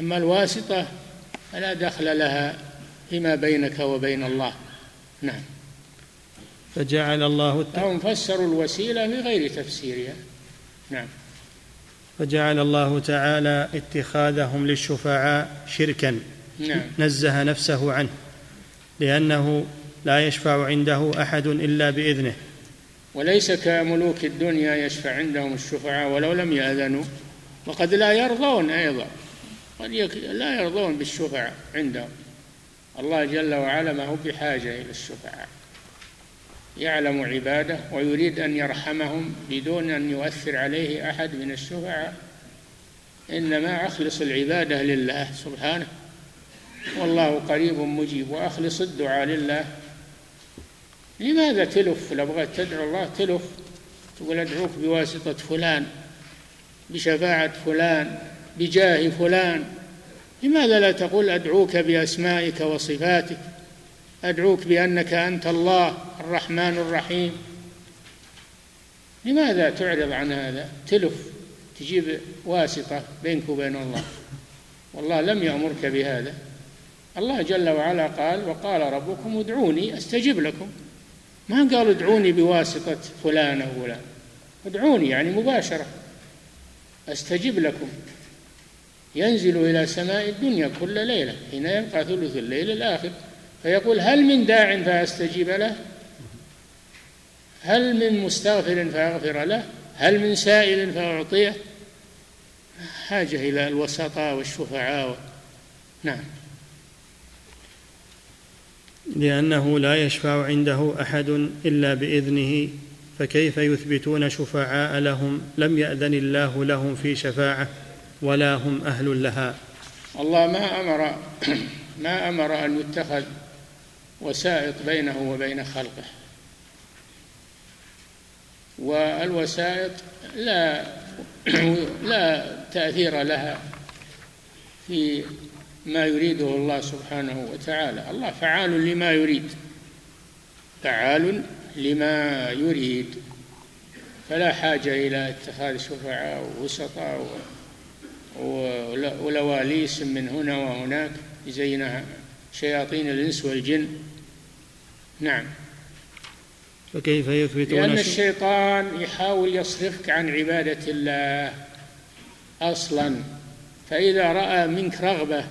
أما الواسطة فلا دخل لها فيما بينك وبين الله. نعم. فجعل الله فهم فسروا الوسيلة بغير تفسيرها. نعم. فجعل الله تعالى اتخاذهم للشفعاء شركا. نعم. نزه نفسه عنه لأنه لا يشفع عنده أحد إلا بإذنه. وليس كملوك الدنيا يشفع عندهم الشفعاء ولو لم يأذنوا وقد لا يرضون أيضا. قد لا يرضون بالشفعاء عندهم. الله جل وعلا ما هو بحاجة إلى الشفعاء. يعلم عباده ويريد أن يرحمهم بدون أن يؤثر عليه أحد من الشفعاء. إنما أخلص العبادة لله سبحانه. والله قريب مجيب وأخلص الدعاء لله. لماذا تلف؟ لو بغيت تدعو الله تلف. تقول أدعوك بواسطة فلان بشفاعة فلان بجاه فلان. لماذا لا تقول أدعوك بأسمائك وصفاتك؟ أدعوك بأنك أنت الله الرحمن الرحيم. لماذا تعرض عن هذا؟ تلف تجيب واسطة بينك وبين الله. والله لم يأمرك بهذا. الله جل وعلا قال وقال ربكم ادعوني أستجب لكم. ما قال ادعوني بواسطة فلان أو فلان. ادعوني يعني مباشرة. أستجب لكم. ينزل إلى سماء الدنيا كل ليلة حين يبقى ثلث الليل الآخر. فيقول هل من داع فأستجيب له؟ هل من مستغفر فأغفر له؟ هل من سائل فأعطيه؟ حاجة إلى الوسطاء والشفعاء نعم. لأنه لا يشفع عنده أحد إلا بإذنه فكيف يثبتون شفعاء لهم؟ لم يأذن الله لهم في شفاعة ولا هم أهل لها. الله ما أمر ما أمر أن يتخذ وسائط بينه وبين خلقه. والوسائط لا لا تأثير لها في ما يريده الله سبحانه وتعالى. الله فعال لما يريد فعال لما يريد. فلا حاجة إلى اتخاذ شفعاء ووسطاء ولواليس من هنا وهناك يزينها شياطين الإنس والجن. نعم. فكيف يثبتون لأن الشيطان يحاول يصرفك عن عبادة الله أصلا. فإذا رأى منك رغبة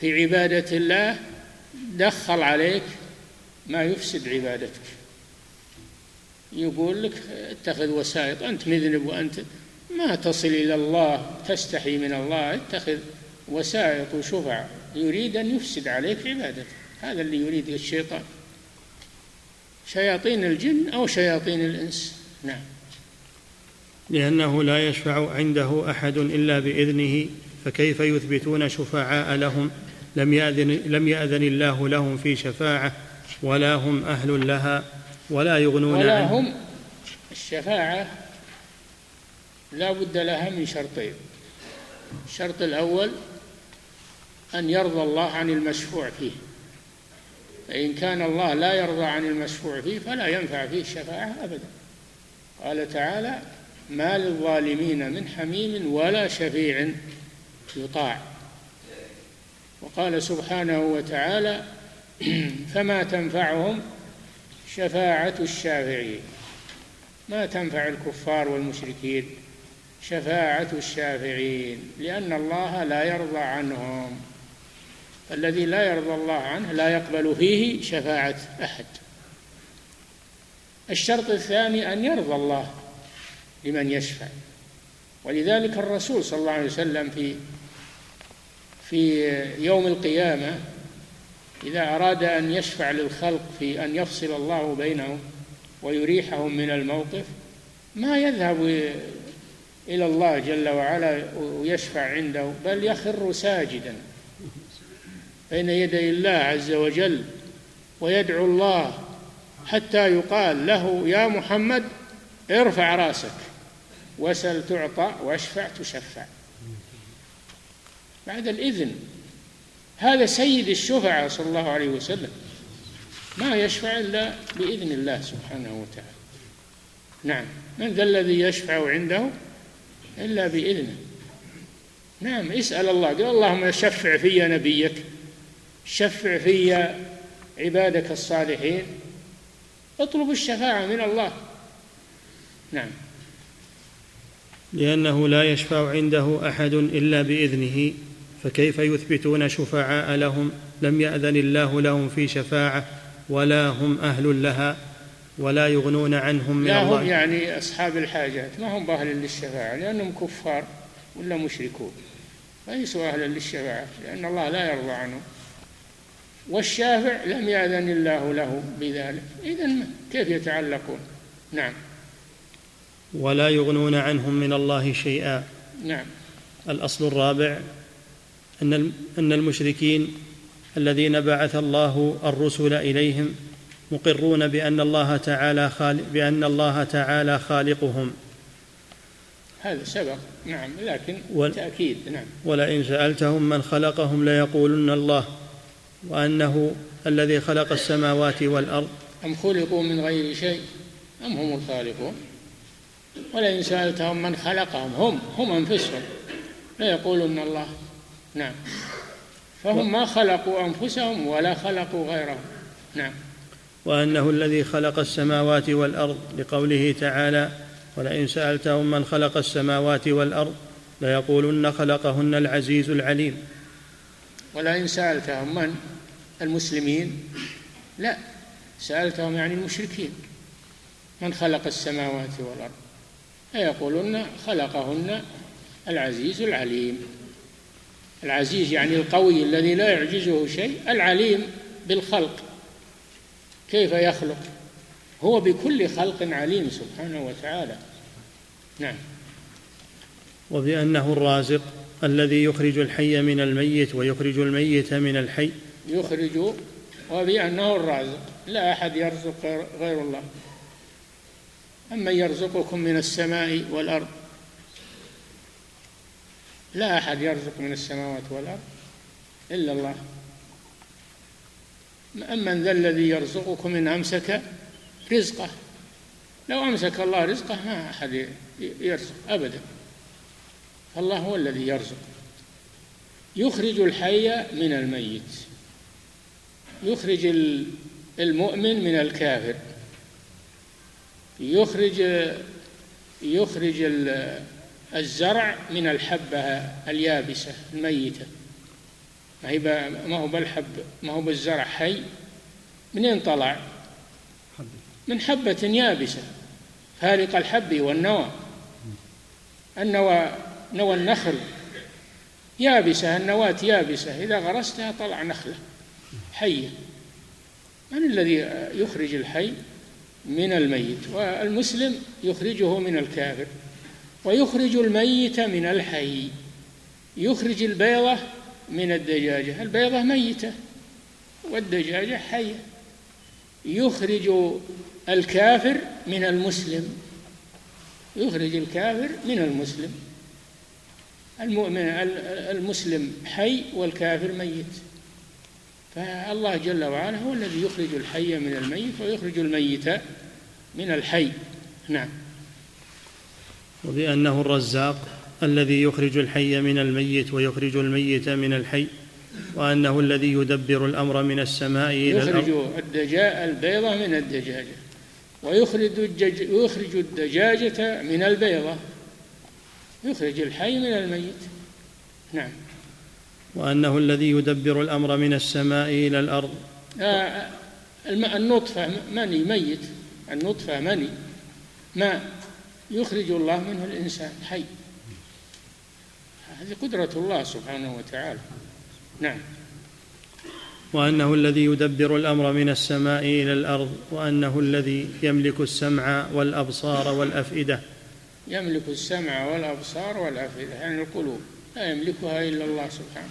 في عبادة الله دخل عليك ما يفسد عبادتك. يقول لك اتخذ وسائط أنت مذنب وأنت ما تصل إلى الله تستحي من الله اتخذ وسائط وشفع. يريد أن يفسد عليك عبادتك هذا اللي يريد الشيطان. شياطين الجن أو شياطين الإنس. نعم. لأنه لا يشفع عنده أحد إلا بإذنه فكيف يثبتون شفعاء لهم؟ لم يأذن, لم يأذن الله لهم في شفاعة ولا هم أهل لها ولا يغنون ولا هم الشفاعة لا بد لها من شرطين. الشرط الأول أن يرضى الله عن المشفوع فيه. فإن كان الله لا يرضى عن المشفوع فيه فلا ينفع فيه الشفاعة أبدا. قال تعالى ما للظالمين من حميم ولا شفيع يطاع. وقال سبحانه وتعالى فما تنفعهم شفاعة الشافعين. ما تنفع الكفار والمشركين؟ شفاعة الشافعين لأن الله لا يرضى عنهم. الذي لا يرضى الله عنه لا يقبل فيه شفاعة أحد. الشرط الثاني أن يرضى الله لمن يشفع. ولذلك الرسول صلى الله عليه وسلم في في يوم القيامة إذا أراد أن يشفع للخلق في أن يفصل الله بينهم ويريحهم من الموقف ما يذهب إلى الله جل وعلا ويشفع عنده بل يخر ساجدا. بين يدي الله عز وجل ويدعو الله حتى يقال له يا محمد ارفع رأسك. وسل تعطى واشفع تشفع. بعد الإذن. هذا سيد الشفعاء صلى الله عليه وسلم. ما يشفع إلا بإذن الله سبحانه وتعالى. نعم. من ذا الذي يشفع عنده إلا بإذنه. نعم. اسأل الله. قال اللهم شفع في نبيك. شفع في عبادك الصالحين اطلب الشفاعة من الله. نعم. لأنه لا يشفع عنده أحد إلا بإذنه فكيف يثبتون شفعاء لهم؟ لم يأذن الله لهم في شفاعة ولا هم أهل لها ولا يغنون عنهم من لا الله. هم يعني أصحاب الحاجات ما هم أهل للشفاعة لأنهم كفار ولا مشركون. ليسوا أهلا للشفاعة لأن الله لا يرضى عنهم. والشافع لم يأذن الله له بذلك. إذا كيف يتعلقون؟ نعم. ولا يغنون عنهم من الله شيئا. نعم. الأصل الرابع أن أن المشركين الذين بعث الله الرسل إليهم مقرون بأن الله تعالى خالق بأن الله تعالى خالقهم. هذا سبق. نعم. لكن. تأكيد. نعم. ولئن سألتهم من خلقهم ليقولن الله. وأنه الذي خلق السماوات والأرض. أم خلقوا من غير شيء؟ أم هم الخالقون؟ ولئن سألتهم من خلقهم هم هم أنفسهم. ليقولن الله. نعم. فهم ما خلقوا أنفسهم ولا خلقوا غيرهم. نعم. وأنه الذي خلق السماوات والأرض لقوله تعالى ولئن سألتهم من خلق السماوات والأرض ليقولن خلقهن العزيز العليم ولئن سألتهم من؟ المسلمين. لا سألتهم يعني المشركين. من خلق السماوات والأرض؟ فيقولون خلقهن العزيز العليم. العزيز يعني القوي الذي لا يعجزه شيء العليم بالخلق. كيف يخلق؟ هو بكل خلق عليم سبحانه وتعالى. نعم. وبأنه الرازق. الذي يخرج الحي من الميت ويخرج الميت من الحي. يخرج وبأنه الرازق لا أحد يرزق غير الله. أما يرزقكم من السماء والأرض لا أحد يرزق من السماوات والأرض إلا الله. أمن ذا الذي يرزقكم إن أمسك رزقه لو أمسك الله رزقه ما أحد يرزق أبدا. فالله هو الذي يرزق. يخرج الحي من الميت. يخرج المؤمن من الكافر. يخرج يخرج الزرع من الحبة اليابسة الميتة. ما هي ما هو بالحب ما هو بالزرع حي؟ منين طلع؟ من حبة يابسة. فارق الحب والنوى. النوى نوى النخل. يابسة النواة يابسة. إذا غرستها طلع نخلة. حية. من الذي يخرج الحي؟ من الميت. والمسلم يخرجه من الكافر. ويخرج الميت من الحي. يخرج البيضة من الدجاجة. البيضة ميتة. والدجاجة حية. يخرج الكافر من المسلم. يخرج الكافر من المسلم. المؤمن المسلم حي والكافر ميت. فالله جل وعلا هو الذي يخرج الحي من الميت ويخرج الميت من الحي. نعم. وبأنه الرزاق الذي يخرج الحي من الميت ويخرج الميت من الحي وأنه الذي يدبر الأمر من السماء إلى الأرض. يخرج الدجاء البيضة من الدجاجة ويخرج الدج... يخرج الدجاجة من البيضة. يخرج الحي من الميت. نعم. وأنه الذي يدبر الأمر من السماء إلى الأرض. آه النطفة مني ميت. النطفة مني. ماء يخرج الله منه الإنسان حي. هذه قدرة الله سبحانه وتعالى. نعم. وأنه الذي يدبر الأمر من السماء إلى الأرض. وأنه الذي يملك السمع والأبصار والأفئدة. يملك السمع والأبصار والأفئدة يعني القلوب. لا يملكها إلا الله سبحانه.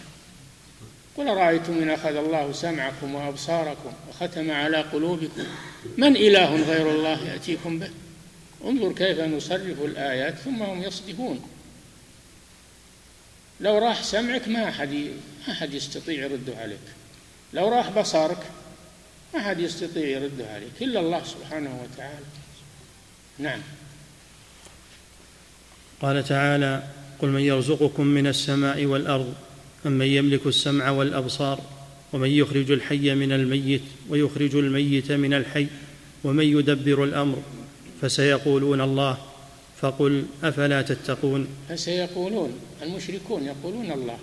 قل أرأيتم إن أخذ الله سمعكم وأبصاركم وختم على قلوبكم؟ من إله غير الله يأتيكم به؟ انظر كيف نصرف الآيات ثم هم يصدفون. لو راح سمعك ما أحد ما أحد يستطيع يرده عليك. لو راح بصرك ما أحد يستطيع يرده عليك إلا الله سبحانه وتعالى. نعم. قال تعالى قل من يرزقكم من السماء والأرض أمن يملك السمع والأبصار ومن يخرج الحي من الميت ويخرج الميت من الحي ومن يدبر الأمر فسيقولون الله. فقل أفلا تتقون؟ فسيقولون المشركون يقولون الله.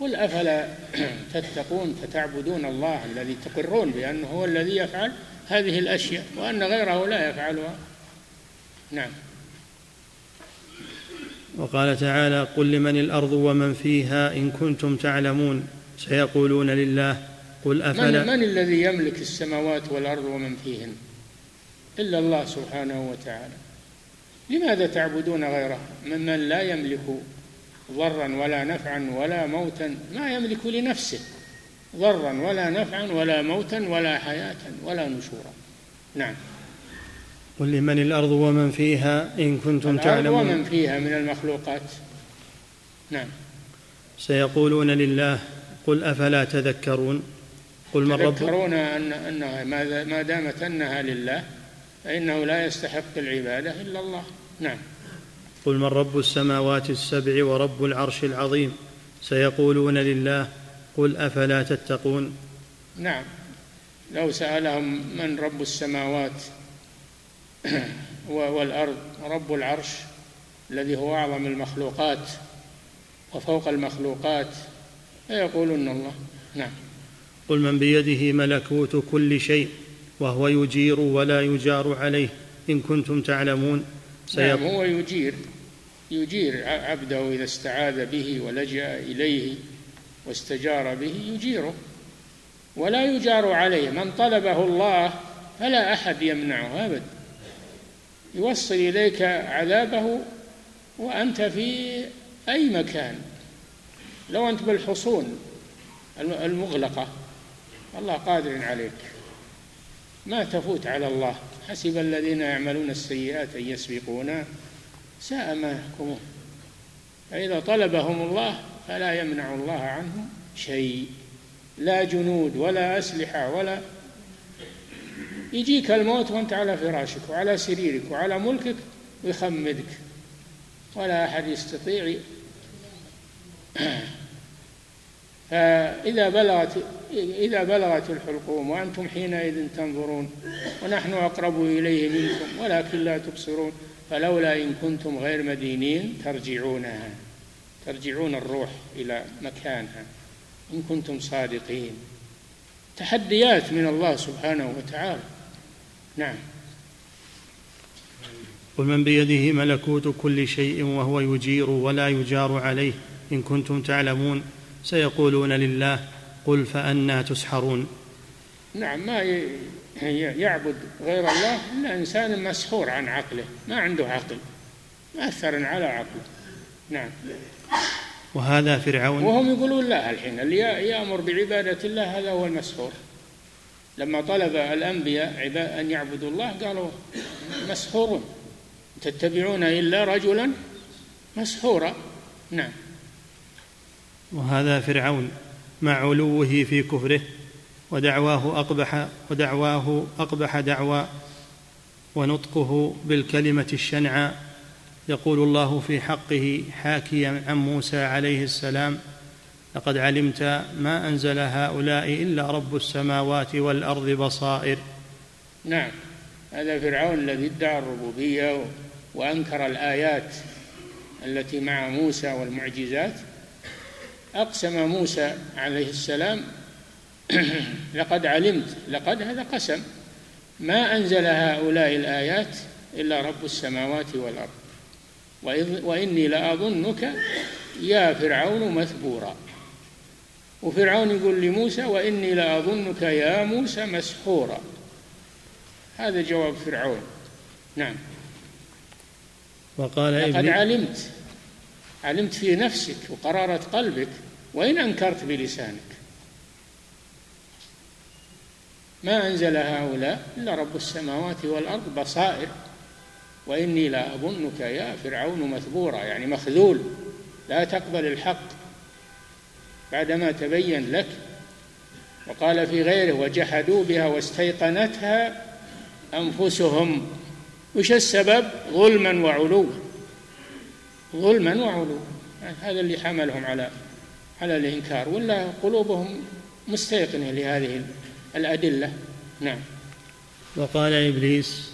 قل أفلا تتقون فتعبدون الله الذي تقرون بأنه هو الذي يفعل هذه الأشياء وأن غيره لا يفعلها. نعم. وقال تعالى قل لمن الأرض ومن فيها إن كنتم تعلمون سيقولون لله قل أفلا من, من الذي يملك السماوات والأرض ومن فيهن؟ إلا الله سبحانه وتعالى. لماذا تعبدون غيره؟ ممن لا يملك ضرا ولا نفعا ولا موتا ما يملك لنفسه ضرا ولا نفعا ولا موتا ولا حياة ولا نشورا. نعم. قل لمن الأرض ومن فيها إن كنتم تعلمون. ومن فيها من المخلوقات. نعم. سيقولون لله قل أفلا تذكرون؟ قل من رب؟ تذكرون أن أنها ما دامت أنها لله فإنه لا يستحق العبادة إلا الله. نعم. قل من رب السماوات السبع ورب العرش العظيم؟ سيقولون لله قل أفلا تتقون؟ نعم. لو سألهم من رب السماوات والأرض رب العرش الذي هو أعظم المخلوقات وفوق المخلوقات. فيقولون الله نعم. قل من بيده ملكوت كل شيء وهو يجير ولا يجار عليه. إن كنتم تعلمون نعم هو يجير يجير عبده إذا استعاذ به ولجأ إليه واستجار به يجيره ولا يجار عليه. من طلبه الله فلا أحد يمنعه أبدا يوصل إليك عذابه وأنت في أي مكان. لو أنت بالحصون المغلقة. الله قادر عليك. ما تفوت على الله. حسب الذين يعملون السيئات أن يسبقونا. ساء ما يحكمون. فإذا طلبهم الله فلا يمنع الله عنهم شيء. لا جنود ولا أسلحة ولا يجيك الموت وأنت على فراشك وعلى سريرك وعلى ملكك ويخمدك. ولا أحد يستطيع فإذا بلغت إذا بلغت الحلقوم وأنتم حينئذ تنظرون ونحن أقرب إليه منكم ولكن لا تبصرون فلولا إن كنتم غير مدينين ترجعونها ترجعون الروح إلى مكانها إن كنتم صادقين. تحديات من الله سبحانه وتعالى. نعم. قل من بيده ملكوت كل شيء وهو يجير ولا يجار عليه. إن كنتم تعلمون سيقولون لله قل فأنا تسحرون. نعم ما يعبد غير الله إلا إنسان مسحور عن عقله ما عنده عقل مأثر على عقله. نعم. وهذا فرعون. وهم يقولون لا الحين اللي يأمر بعبادة الله هذا هو المسحور. لما طلب الأنبياء أن يعبدوا الله قالوا مسحور تتبعون إلا رجلا مسحورا نعم. وهذا فرعون مع علوه في كفره ودعواه أقبح ودعواه أقبح دعوى ونطقه بالكلمة الشنعى يقول الله في حقه حاكيا عن موسى عليه السلام لقد علمت ما أنزل هؤلاء إلا رب السماوات والأرض بصائر. نعم هذا فرعون الذي ادعى الربوبية وأنكر الآيات التي مع موسى والمعجزات. أقسم موسى عليه السلام لقد علمت لقد هذا قسم ما أنزل هؤلاء الآيات إلا رب السماوات والأرض. وإني لأظنك يا فرعون مثبورا. وفرعون يقول لموسى وإني لأظنك يا موسى مسحورا. هذا جواب فرعون. نعم. وقال لقد علمت علمت في نفسك وقرارة قلبك وإن أنكرت بلسانك. ما أنزل هؤلاء إلا رب السماوات والأرض بصائر. وإني لا أظنك يا فرعون مثبورا يعني مخذول لا تقبل الحق. بعدما تبين لك وقال في غيره وجحدوا بها واستيقنتها أنفسهم. وش السبب؟ ظلما وعلوا. ظلما وعلوا. هذا اللي حملهم على على الإنكار ولا قلوبهم مستيقنة لهذه الأدلة. نعم. وقال إبليس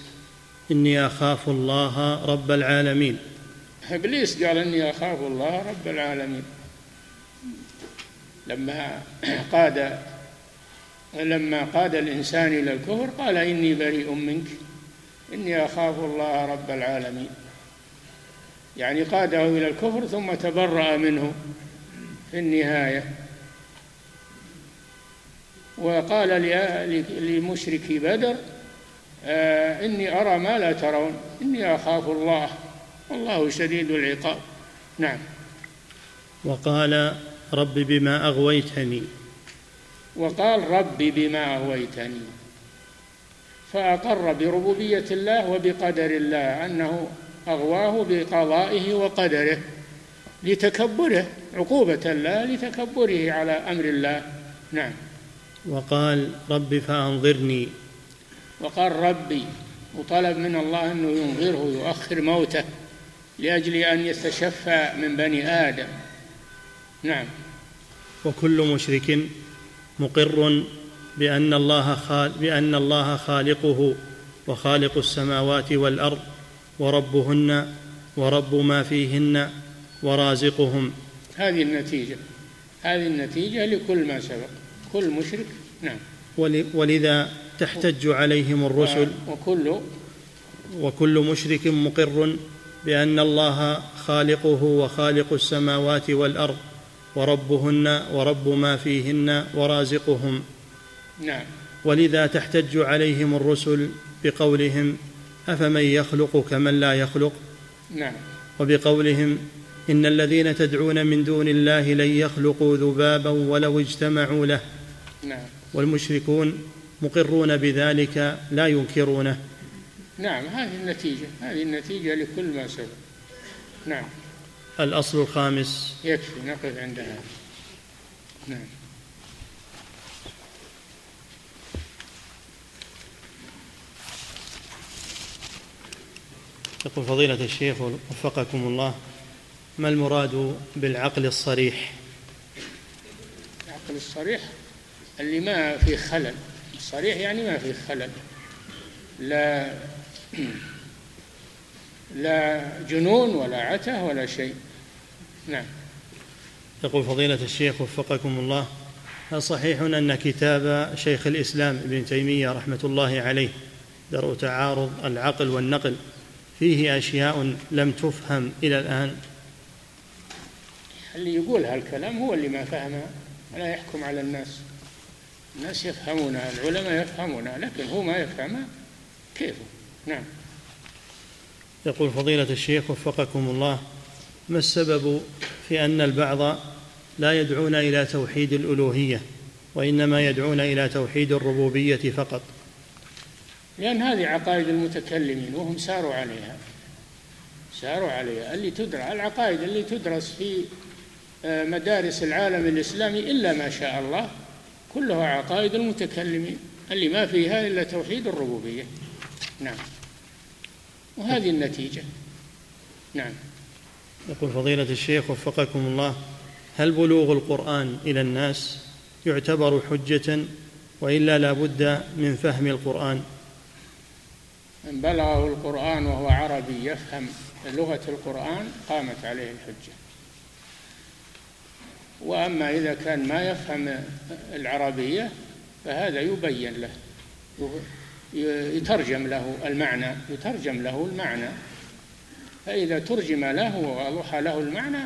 إني أخاف الله رب العالمين. إبليس قال إني أخاف الله رب العالمين. لما قاد لما قاد الإنسان إلى الكفر قال إني بريء منك. إني أخاف الله رب العالمين. يعني قاده إلى الكفر ثم تبرأ منه في النهاية. وقال لمشركي بدر آه إني أرى ما لا ترون. إني أخاف الله. والله شديد العقاب. نعم. وقال رب بما أغويتني. وقال رب بما أغويتني. فأقر بربوبية الله وبقدر الله أنه أغواه بقضائه وقدره لتكبره عقوبة الله لتكبره على أمر الله. نعم. وقال رب فأنظرني. وقال ربي وطلب من الله أنه ينظره ويؤخر موته لأجل أن يستشفى من بني آدم. نعم. وكل مشرك مقر بأن الله خال بأن الله خالقه وخالق السماوات والأرض وربهن ورب ما فيهن ورازقهم. هذه النتيجة. هذه النتيجة لكل ما سبق. كل مشرك نعم. ولذا تحتج عليهم الرسل. وكل وكل مشرك مقر بأن الله خالقه وخالق السماوات والأرض وربهن ورب ما فيهن ورازقهم. نعم. ولذا تحتج عليهم الرسل بقولهم أفمن يخلق كمن لا يخلق؟ نعم. وبقولهم إن الذين تدعون من دون الله لن يخلقوا ذبابا ولو اجتمعوا له. نعم. والمشركون مقرون بذلك لا ينكرونه. نعم هذه النتيجة هذه النتيجة لكل ما سبق. نعم. الأصل الخامس. يكفي نقف عند هذا. نعم. يقول فضيلة الشيخ وفقكم الله ما المراد بالعقل الصريح؟ العقل الصريح اللي ما في خلل. الصريح يعني ما في خلل. لا لا جنون ولا عته ولا شيء. نعم. يقول فضيلة الشيخ وفقكم الله هل صحيح أن كتاب شيخ الإسلام ابن تيمية رحمة الله عليه درء تعارض العقل والنقل فيه أشياء لم تفهم إلى الآن؟ اللي يقول هالكلام هو اللي ما فهمها ولا يحكم على الناس. الناس يفهمونها العلماء يفهمونها لكن هو ما يفهمها كيفه نعم. يقول فضيلة الشيخ وفقكم الله ما السبب في أن البعض لا يدعون إلى توحيد الألوهية وإنما يدعون إلى توحيد الربوبية فقط؟ لأن هذه عقائد المتكلمين وهم ساروا عليها. ساروا عليها. اللي تدرس العقائد اللي تدرس في آه، مدارس العالم الإسلامي إلا ما شاء الله كلها عقائد المتكلمين. اللي ما فيها إلا توحيد الربوبية. نعم. وهذه النتيجة. نعم. يقول فضيلة الشيخ وفقكم الله هل بلوغ القرآن إلى الناس يعتبر حجة وإلا لا بد من فهم القرآن؟ من بلغه القرآن وهو عربي يفهم لغة القرآن قامت عليه الحجة. وأما إذا كان ما يفهم العربية فهذا يبين له يترجم له المعنى يترجم له المعنى. فإذا ترجم له ووضح له المعنى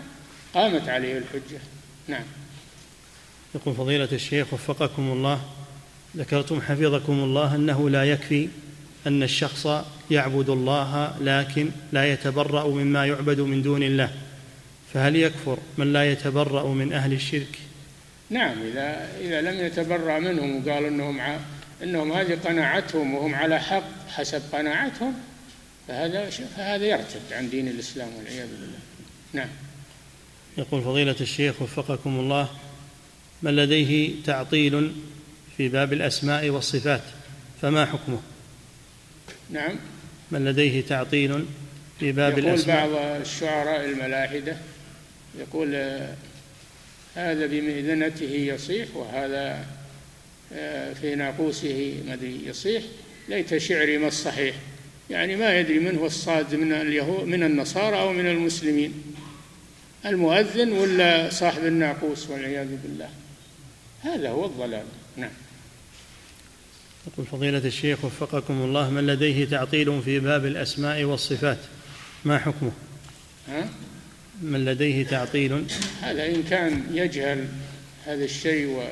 قامت عليه الحجة. نعم. يقول فضيلة الشيخ وفقكم الله ذكرتم حفظكم الله أنه لا يكفي أن الشخص يعبد الله لكن لا يتبرأ مما يعبد من دون الله. فهل يكفر من لا يتبرأ من أهل الشرك؟ نعم إذا إذا لم يتبرأ منهم وقال أنهم أنهم هذه قناعتهم وهم على حق حسب قناعتهم فهذا فهذا يرتد عن دين الإسلام والعياذ بالله. نعم. يقول فضيلة الشيخ وفقكم الله من لديه تعطيل في باب الأسماء والصفات؟ فما حكمه؟ نعم. من لديه تعطيل في باب يقول الأسماء؟ بعض الشعراء الملاحدة يقول هذا بمئذنته يصيح وهذا آه، في ناقوسه مدري يصيح. ليت شعري ما الصحيح. يعني ما يدري من هو الصاد من اليهود من النصارى أو من المسلمين. المؤذن ولا صاحب الناقوس والعياذ بالله؟ هذا هو الضلال. نعم. يقول فضيلة الشيخ وفقكم الله من لديه تعطيل في باب الأسماء والصفات؟ ما حكمه؟ ها؟ من لديه تعطيل؟ هذا إن كان يجهل هذا الشيء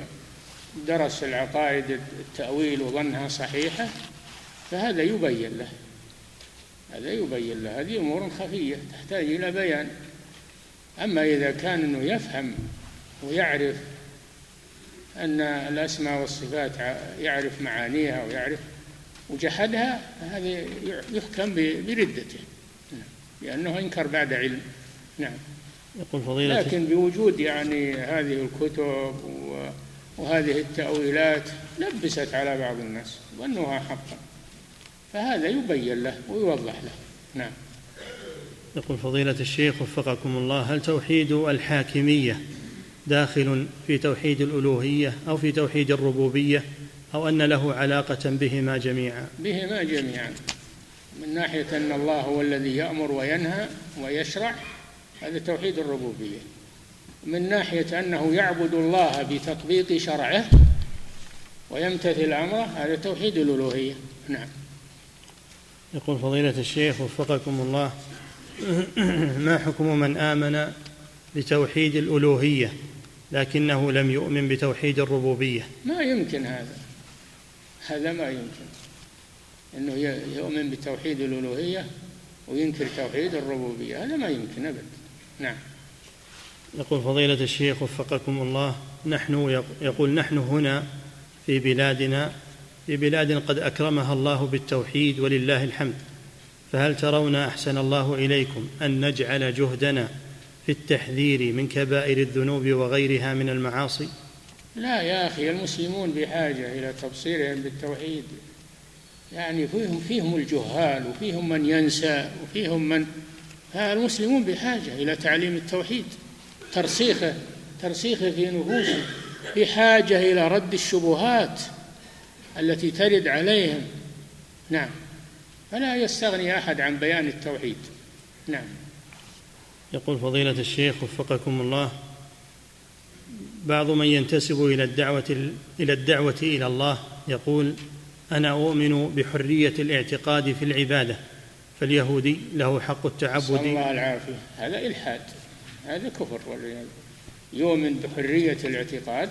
ودرس العقائد التأويل وظنها صحيحة فهذا يبين له. هذا يبين له. هذه أمور خفية تحتاج إلى بيان. أما إذا كان أنه يفهم ويعرف أن الأسماء والصفات يعرف معانيها ويعرف وجحدها فهذا يحكم بردته. لأنه أنكر بعد علم. نعم. يقول فضيلة لكن بوجود يعني هذه الكتب وهذه التأويلات لبست على بعض الناس ظنوها حقا. فهذا يبين له ويوضح له. نعم. يقول فضيلة الشيخ وفقكم الله هل توحيد الحاكمية داخل في توحيد الألوهية أو في توحيد الربوبية؟ أو أن له علاقة بهما جميعا؟ بهما جميعا. من ناحية أن الله هو الذي يأمر وينهى ويشرع هذا توحيد الربوبية. من ناحية أنه يعبد الله بتطبيق شرعه ويمتثل أمره هذا توحيد الألوهية. نعم. يقول فضيلة الشيخ وفقكم الله ما حكم من آمن بتوحيد الألوهية لكنه لم يؤمن بتوحيد الربوبية؟ ما يمكن هذا. هذا ما يمكن. أنه يؤمن بتوحيد الألوهية وينكر توحيد الربوبية. هذا ما يمكن أبدا نعم. يقول فضيلة الشيخ وفقكم الله نحن يقول نحن هنا في بلادنا في بلاد قد أكرمها الله بالتوحيد ولله الحمد. فهل ترون أحسن الله إليكم أن نجعل جهدنا في التحذير من كبائر الذنوب وغيرها من المعاصي؟ لا يا أخي المسلمون بحاجة إلى تبصيرهم بالتوحيد. يعني فيهم فيهم الجهال وفيهم من ينسى وفيهم من المسلمون بحاجة إلى تعليم التوحيد ترسيخه ترسيخه في نفوسهم بحاجة إلى رد الشبهات التي ترد عليهم. نعم. فلا يستغني أحد عن بيان التوحيد. نعم. يقول فضيلة الشيخ وفقكم الله بعض من ينتسب إلى الدعوة إلى الدعوة إلى الله يقول أنا أؤمن بحرية الاعتقاد في العبادة. فاليهودي له حق التعبد. الله العافية. هذا إلحاد. هذا كفر يؤمن بحرية الاعتقاد.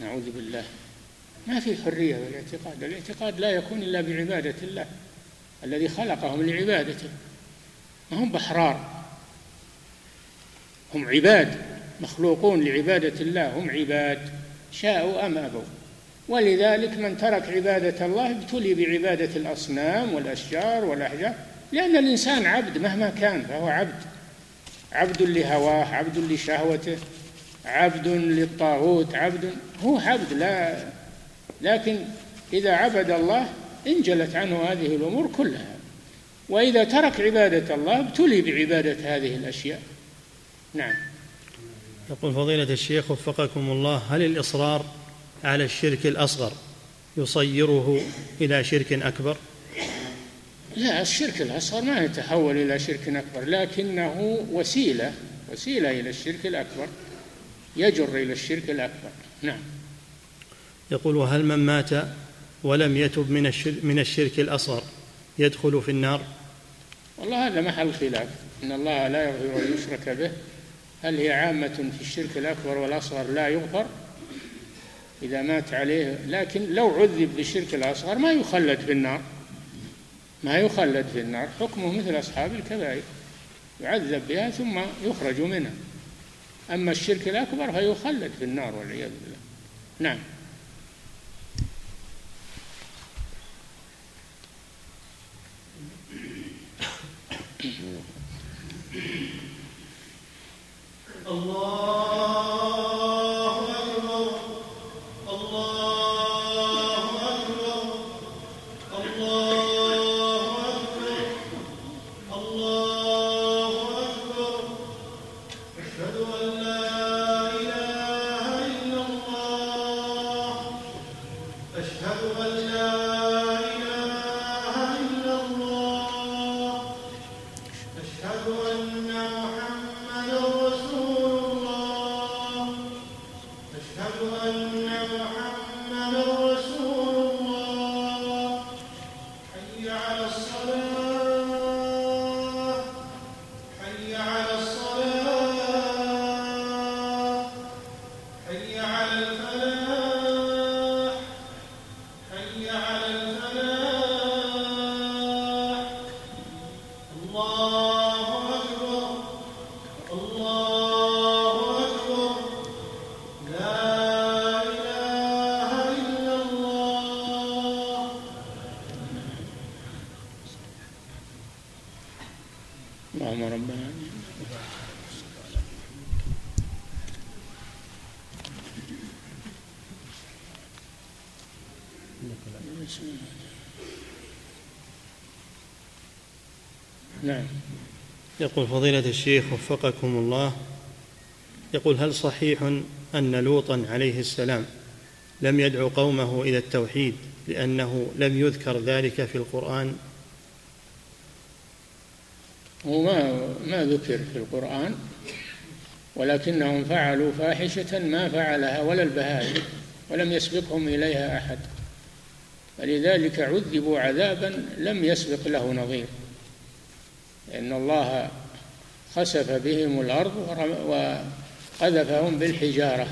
نعوذ بالله. ما في حرية بالاعتقاد الاعتقاد لا يكون إلا بعبادة الله الذي خلقهم لعبادته. ما هم بحرار. هم عباد مخلوقون لعبادة الله. هم عباد. شاءوا أم أبوا. ولذلك من ترك عبادة الله ابتلي بعبادة الأصنام والأشجار والأحجار لأن الإنسان عبد مهما كان فهو عبد. عبد لهواه عبد لشهوته عبد للطاغوت عبد هو عبد لا لكن إذا عبد الله انجلت عنه هذه الأمور كلها. وإذا ترك عبادة الله ابتلي بعبادة هذه الأشياء. نعم. يقول فضيلة الشيخ وفقكم الله هل الإصرار على الشرك الأصغر يصيره إلى شرك أكبر؟ لا الشرك الأصغر ما يتحول إلى شرك أكبر لكنه وسيلة وسيلة إلى الشرك الأكبر يجر إلى الشرك الأكبر. نعم. يقول وهل من مات ولم يتب من الشرك, من الشرك الأصغر يدخل في النار؟ والله هذا محل خلاف إن الله لا يغفر أن يشرك به. هل هي عامة في الشرك الأكبر والأصغر؟ لا يغفر. إذا مات عليه لكن لو عذب بالشرك الأصغر ما يخلد في النار. ما يخلد في النار. حكمه مثل أصحاب الكبائر. يعذب بها ثم يخرج منها. أما الشرك الأكبر فيخلد في النار والعياذ بالله. نعم. أشهد أن لا نعم. يقول فضيلة الشيخ وفقكم الله يقول هل صحيح أن لوطا عليه السلام لم يدعو قومه إلى التوحيد لأنه لم يذكر ذلك في القرآن؟ وما ما ذكر في القرآن ولكنهم فعلوا فاحشة ما فعلها ولا البهائم ولم يسبقهم إليها أحد فلذلك عذبوا عذابا لم يسبق له نظير. الله خسف بهم الأرض وقذفهم بالحجارة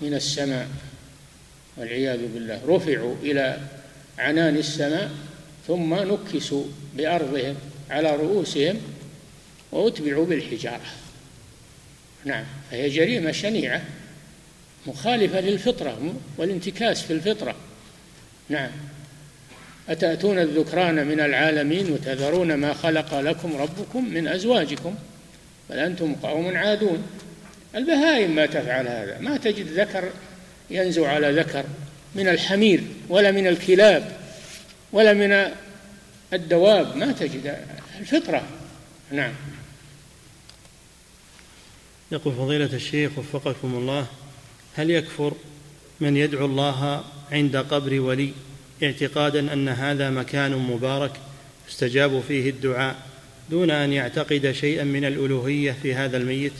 من السماء والعياذ بالله. رفعوا إلى عنان السماء ثم نكسوا بأرضهم على رؤوسهم وأتبعوا بالحجارة. نعم فهي جريمة شنيعة مخالفة للفطرة والانتكاس في الفطرة. نعم. أتأتون الذكران من العالمين وتذرون ما خلق لكم ربكم من أزواجكم بل أنتم قوم عادون. البهائم ما تفعل هذا. ما تجد ذكر ينزو على ذكر من الحمير ولا من الكلاب ولا من الدواب. ما تجد. الفطرة. نعم. يقول فضيلة الشيخ وفقكم الله هل يكفر من يدعو الله عند قبر ولي؟ اعتقادا أن هذا مكان مبارك استجاب فيه الدعاء دون أن يعتقد شيئا من الألوهية في هذا الميت؟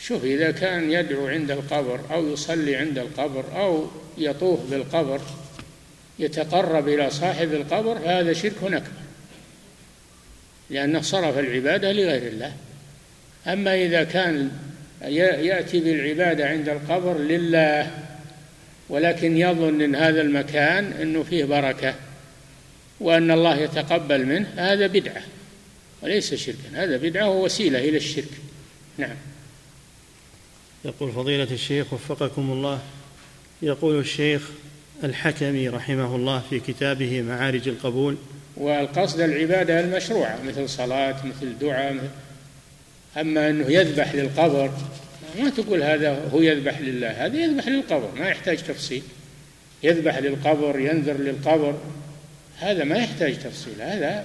شوف إذا كان يدعو عند القبر أو يصلي عند القبر أو يطوف بالقبر يتقرب إلى صاحب القبر فهذا شرك أكبر لأنه صرف العبادة لغير الله. أما إذا كان يأتي بالعبادة عند القبر لله ولكن يظن إن هذا المكان إنه فيه بركة وأن الله يتقبل منه هذا بدعة وليس شركا هذا بدعة ووسيلة إلى الشرك. نعم. يقول فضيلة الشيخ وفقكم الله يقول الشيخ الحكمي رحمه الله في كتابه معارج القبول والقصد العبادة المشروعة مثل صلاة مثل دعاء أما إنه يذبح للقبر ما تقول هذا هو يذبح لله هذا يذبح للقبر ما يحتاج تفصيل. يذبح للقبر ينذر للقبر هذا ما يحتاج تفصيل هذا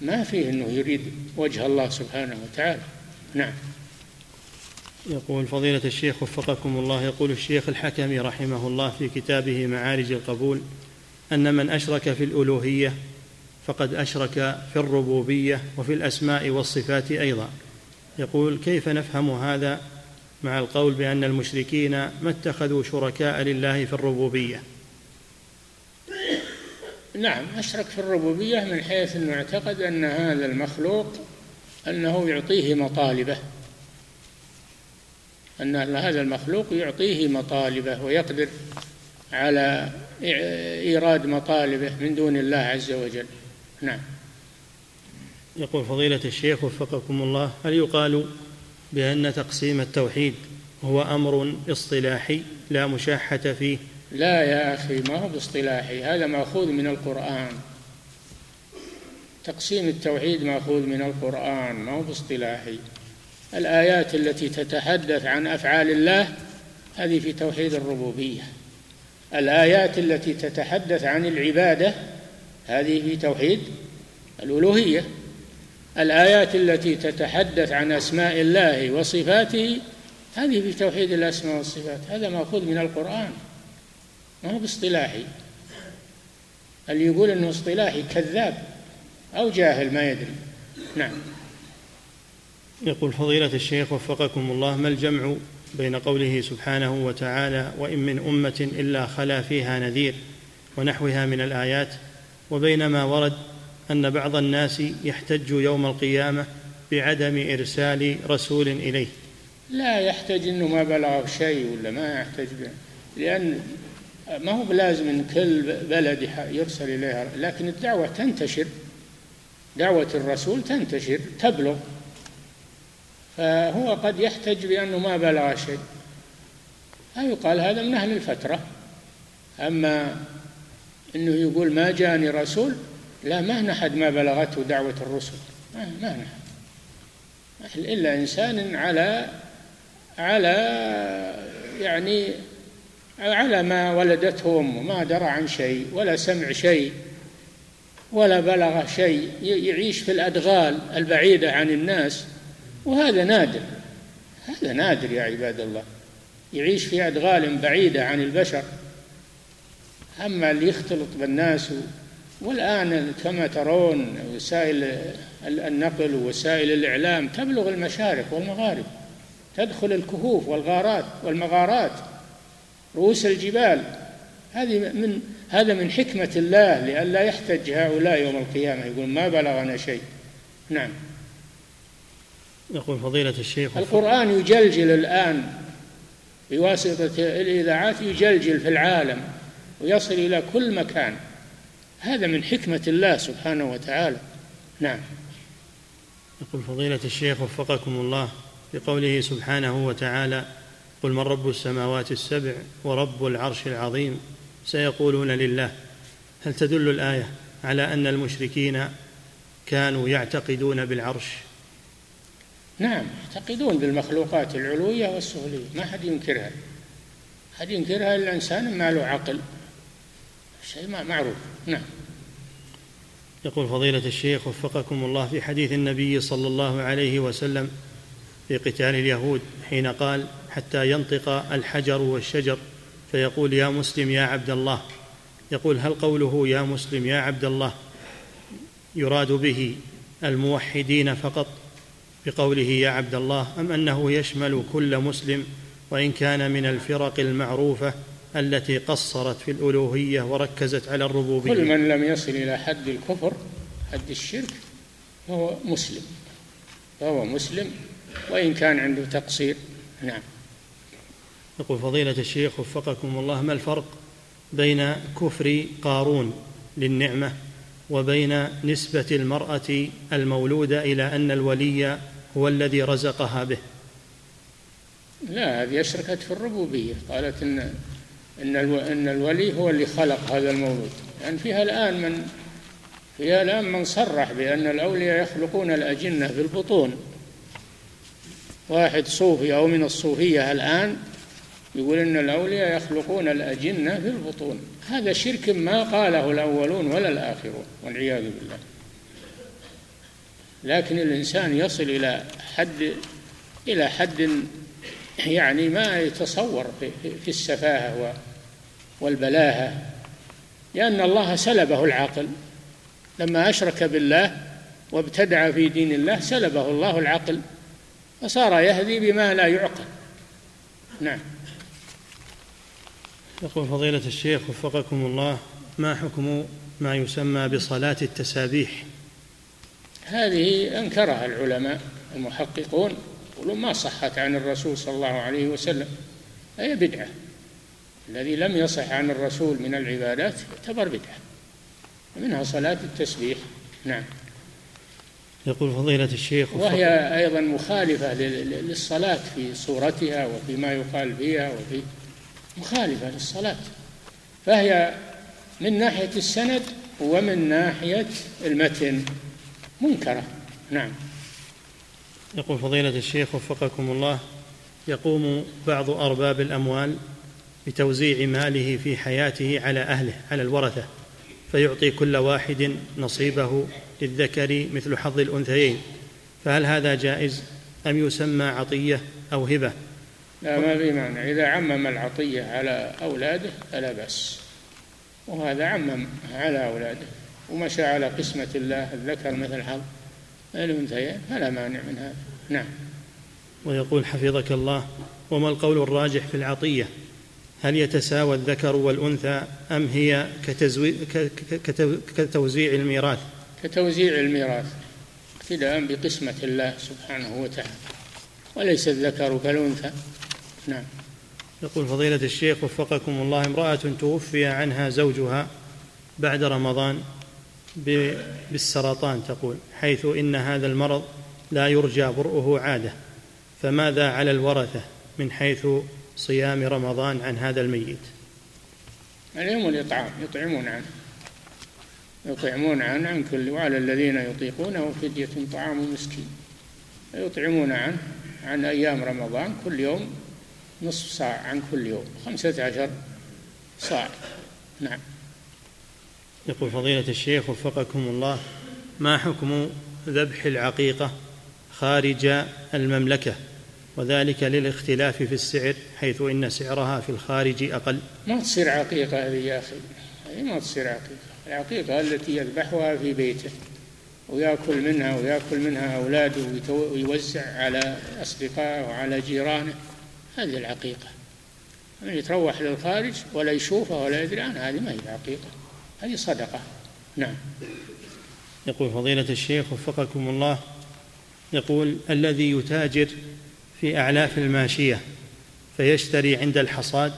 ما فيه إنه يريد وجه الله سبحانه وتعالى. نعم. يقول فضيلة الشيخ وفقكم الله يقول الشيخ الحكمي رحمه الله في كتابه معارج القبول أن من أشرك في الألوهية فقد أشرك في الربوبية وفي الأسماء والصفات أيضا. يقول كيف نفهم هذا؟ مع القول بأن المشركين ما اتخذوا شركاء لله في الربوبية. نعم أشرك في الربوبية من حيث إنه اعتقد أن هذا المخلوق أنه يعطيه مطالبه. أن هذا المخلوق يعطيه مطالبه ويقدر على إيراد مطالبه من دون الله عز وجل. نعم. يقول فضيلة الشيخ وفقكم الله هل يقال بأن تقسيم التوحيد هو أمر اصطلاحي لا مشاحة فيه. لا يا أخي ما هو باصطلاحي هذا مأخوذ من القرآن. تقسيم التوحيد مأخوذ من القرآن ما هو باصطلاحي. الآيات التي تتحدث عن أفعال الله هذه في توحيد الربوبية. الآيات التي تتحدث عن العبادة هذه في توحيد الألوهية. الآيات التي تتحدث عن أسماء الله وصفاته هذه في توحيد الأسماء والصفات. هذا مأخوذ من القرآن ما هو باصطلاحي. اللي يقول أنه اصطلاحي كذاب أو جاهل؟ ما يدري. نعم. يقول فضيلة الشيخ وفقكم الله ما الجمع بين قوله سبحانه وتعالى وإن من أمة إلا خلا فيها نذير ونحوها من الآيات وبين ما ورد أن بعض الناس يحتج يوم القيامة بعدم إرسال رسول إليه. لا يحتج إنه ما بلغه شيء ولا ما يحتج به. لأن ما هو بلازم إن كل بلد يرسل إليها. لكن الدعوة تنتشر. دعوة الرسول تنتشر تبلغ. فهو قد يحتج بأنه ما بلغ شيء. لا يقال هذا من أهل الفترة. أما إنه يقول ما جاني رسول لا ما نحد ما بلغته دعوة الرسل. ما, نحد. إلا إنسان على على يعني على ما ولدته أمه ما درى عن شيء ولا سمع شيء ولا بلغ شيء يعيش في الأدغال البعيدة عن الناس. وهذا نادر. هذا نادر يا عباد الله. يعيش في أدغال بعيدة عن البشر. أما اللي يختلط بالناس والآن كما ترون وسائل النقل ووسائل الإعلام تبلغ المشارق والمغارب تدخل الكهوف والغارات والمغارات رؤوس الجبال. هذه من هذا من حكمة الله لئلا يحتج هؤلاء يوم القيامة. يقول ما بلغنا شيء. نعم. يقول فضيلة الشيخ. القرآن يجلجل الآن بواسطة الإذاعات يجلجل في العالم ويصل إلى كل مكان. هذا من حكمة الله سبحانه وتعالى. نعم. يقول فضيلة الشيخ وفقكم الله بقوله سبحانه وتعالى قل من رب السماوات السبع ورب العرش العظيم؟ سيقولون لله. هل تدل الآية على أن المشركين كانوا يعتقدون بالعرش؟ نعم يعتقدون بالمخلوقات العلوية والسفلية ما حد ينكرها. حد ينكرها إلا إنسان ما له عقل. شيء معروف. نعم. يقول فضيلة الشيخ وفقكم الله في حديث النبي صلى الله عليه وسلم في قتال اليهود حين قال حتى ينطق الحجر والشجر فيقول يا مسلم يا عبد الله. يقول هل قوله يا مسلم يا عبد الله يراد به الموحدين فقط بقوله يا عبد الله أم أنه يشمل كل مسلم وإن كان من الفرق المعروفة التي قصرت في الألوهية وركزت على الربوبية. كل من لم يصل إلى حد الكفر حد الشرك فهو مسلم. فهو مسلم وإن كان عنده تقصير نعم. يقول فضيلة الشيخ وفقكم الله ما الفرق بين كفر قارون للنعمة وبين نسبة المرأة المولودة إلى أن الولي هو الذي رزقها به؟ لا هذه أشركت في الربوبية. قالت إن إن إن الولي هو اللي خلق هذا المولود يعني فيها الآن من فيها الآن من صرح بأن الأولياء يخلقون الأجنة في البطون. واحد صوفي أو من الصوفية الآن يقول إن الأولياء يخلقون الأجنة في البطون. هذا شرك ما قاله الأولون ولا الآخرون والعياذ بالله. لكن الإنسان يصل إلى حد إلى حد يعني ما يتصور في السفاهة والبلاهة لأن الله سلبه العقل. لما أشرك بالله وابتدع في دين الله سلبه الله العقل فصار يهدي بما لا يعقل. نعم. يقول فضيلة الشيخ وفقكم الله ما حكم ما يسمى بصلاة التسابيح؟ هذه أنكرها العلماء المحققون يقولون ما صحت عن الرسول صلى الله عليه وسلم هي بدعة. الذي لم يصح عن الرسول من العبادات يعتبر بدعة منها صلاة التسبيح. نعم. يقول فضيلة الشيخ وهي أيضا مخالفة للصلاة في صورتها وفي ما يقال فيها وفي مخالفة للصلاة. فهي من ناحية السند ومن ناحية المتن. منكرة. نعم. يقول فضيلة الشيخ وفقكم الله يقوم بعض أرباب الأموال بتوزيع ماله في حياته على أهله على الورثة فيعطي كل واحد نصيبه للذكر مثل حظ الأنثيين. فهل هذا جائز أم يسمى عطية أو هبة؟ لا ما في معنى إذا عمم العطية على أولاده فلا بأس. وهذا عمم على أولاده. ومشى على قسمة الله الذكر مثل حظ الأنثيين فلا مانع من هذا. نعم. ويقول حفظك الله وما القول الراجح في العطية؟ هل يتساوى الذكر والأنثى أم هي كتوزيع الميراث؟ كتوزيع الميراث اقتداء بقسمة الله سبحانه وتعالى وليس الذكر كالأنثى. نعم. يقول فضيلة الشيخ وفقكم الله امرأة توفي عنها زوجها بعد رمضان بالسرطان تقول حيث إن هذا المرض لا يرجى برؤه عادة فماذا على الورثة من حيث صيام رمضان عن هذا الميت. عليهم الإطعام يطعمون عنه. يطعمون عنه عن كل وعلى الذين يطيقونه فدية طعام مسكين. يطعمون عنه عن أيام رمضان كل يوم نصف ساعة عن كل يوم خمسة عشر صاع نعم. يقول فضيلة الشيخ وفقكم الله ما حكم ذبح العقيقة خارج المملكة؟ وذلك للاختلاف في السعر حيث إن سعرها في الخارج أقل. ما تصير عقيقة هذه يا أخي. هذه ما تصير عقيقة. العقيقة التي يذبحها في بيته ويأكل منها ويأكل منها أولاده ويوزع على أصدقائه وعلى جيرانه. هذه العقيقة. من يتروح للخارج ولا يشوفها ولا يدري عنها هذه ما هي عقيقة. هذه صدقة. نعم. يقول فضيلة الشيخ وفقكم الله يقول الذي يتاجر في أعلاف الماشية فيشتري عند الحصاد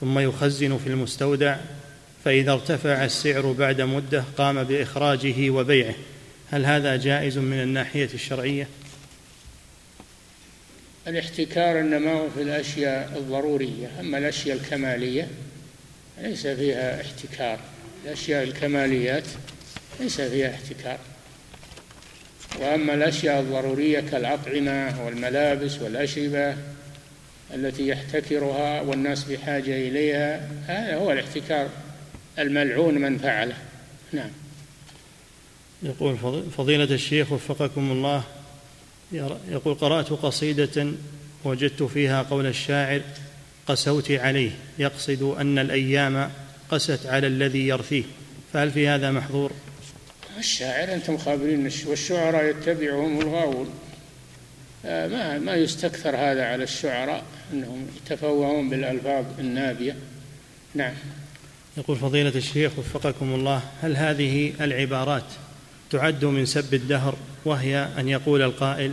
ثم يخزن في المستودع فإذا ارتفع السعر بعد مدة قام بإخراجه وبيعه. هل هذا جائز من الناحية الشرعية؟ الاحتكار إنما هو في الأشياء الضرورية أما الأشياء الكمالية ليس فيها احتكار. الأشياء الكماليات ليس فيها احتكار. وأما الأشياء الضرورية كالأطعمة والملابس والأشربة التي يحتكرها والناس بحاجة إليها هذا هو الاحتكار الملعون من فعله. نعم. يقول فضيلة الشيخ وفقكم الله يقول قرأت قصيدة وجدت فيها قول الشاعر قسوت عليه يقصد أن الأيام قست على الذي يرثيه فهل في هذا محظور؟ الشاعر أنتم خابرين والشعراء يتبعهم الغاوون. آه، ما ما يستكثر هذا على الشعراء أنهم يتفوهون بالألفاظ النابية. نعم. يقول فضيلة الشيخ وفقكم الله هل هذه العبارات تعد من سب الدهر وهي أن يقول القائل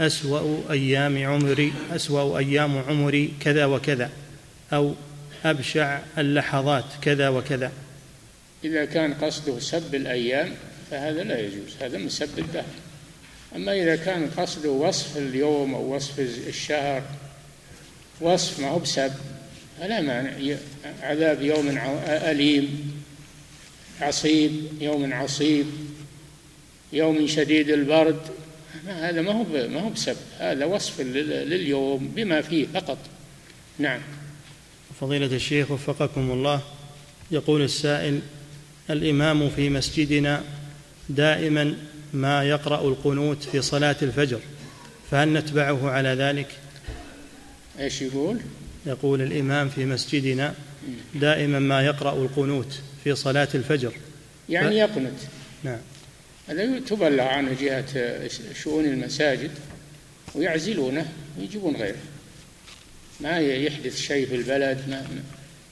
أسوأ أيام عمري أسوأ أيام عمري كذا وكذا أو أبشع اللحظات كذا وكذا؟ إذا كان قصده سب الأيام فهذا لا يجوز هذا من سب الدهر. أما إذا كان قصده وصف اليوم أو وصف الشهر وصف ما هو بسب فلا مانع. عذاب يوم أليم عصيب يوم عصيب يوم شديد البرد هذا ما هو ما هو بسب. هذا وصف لليوم بما فيه فقط. نعم. فضيلة الشيخ وفقكم الله يقول السائل الإمام في مسجدنا دائما ما يقرأ القنوت في صلاة الفجر فهل نتبعه على ذلك؟ إيش يقول؟ يقول الإمام في مسجدنا دائما ما يقرأ القنوت في صلاة الفجر. يعني ف... يقنت. نعم. هذا تبلغ عنه جهة شؤون المساجد ويعزلونه ويجيبون غيره. ما يحدث شيء في البلد ما,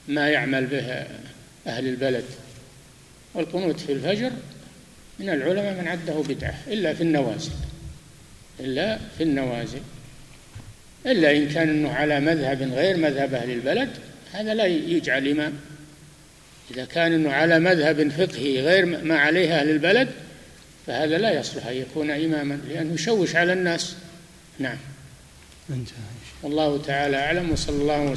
ما يعمل به أهل البلد. والقنوت في الفجر من العلماء من عده بدعة إلا في النوازل إلا في النوازل إلا إن كان أنه على مذهب غير مذهب أهل البلد هذا لا يجعل إمام. إذا كان أنه على مذهب فقهي غير ما عليه أهل البلد فهذا لا يصلح أن يكون إماما لأنه يشوش على الناس. نعم. والله تعالى أعلم وصلى الله وسلم.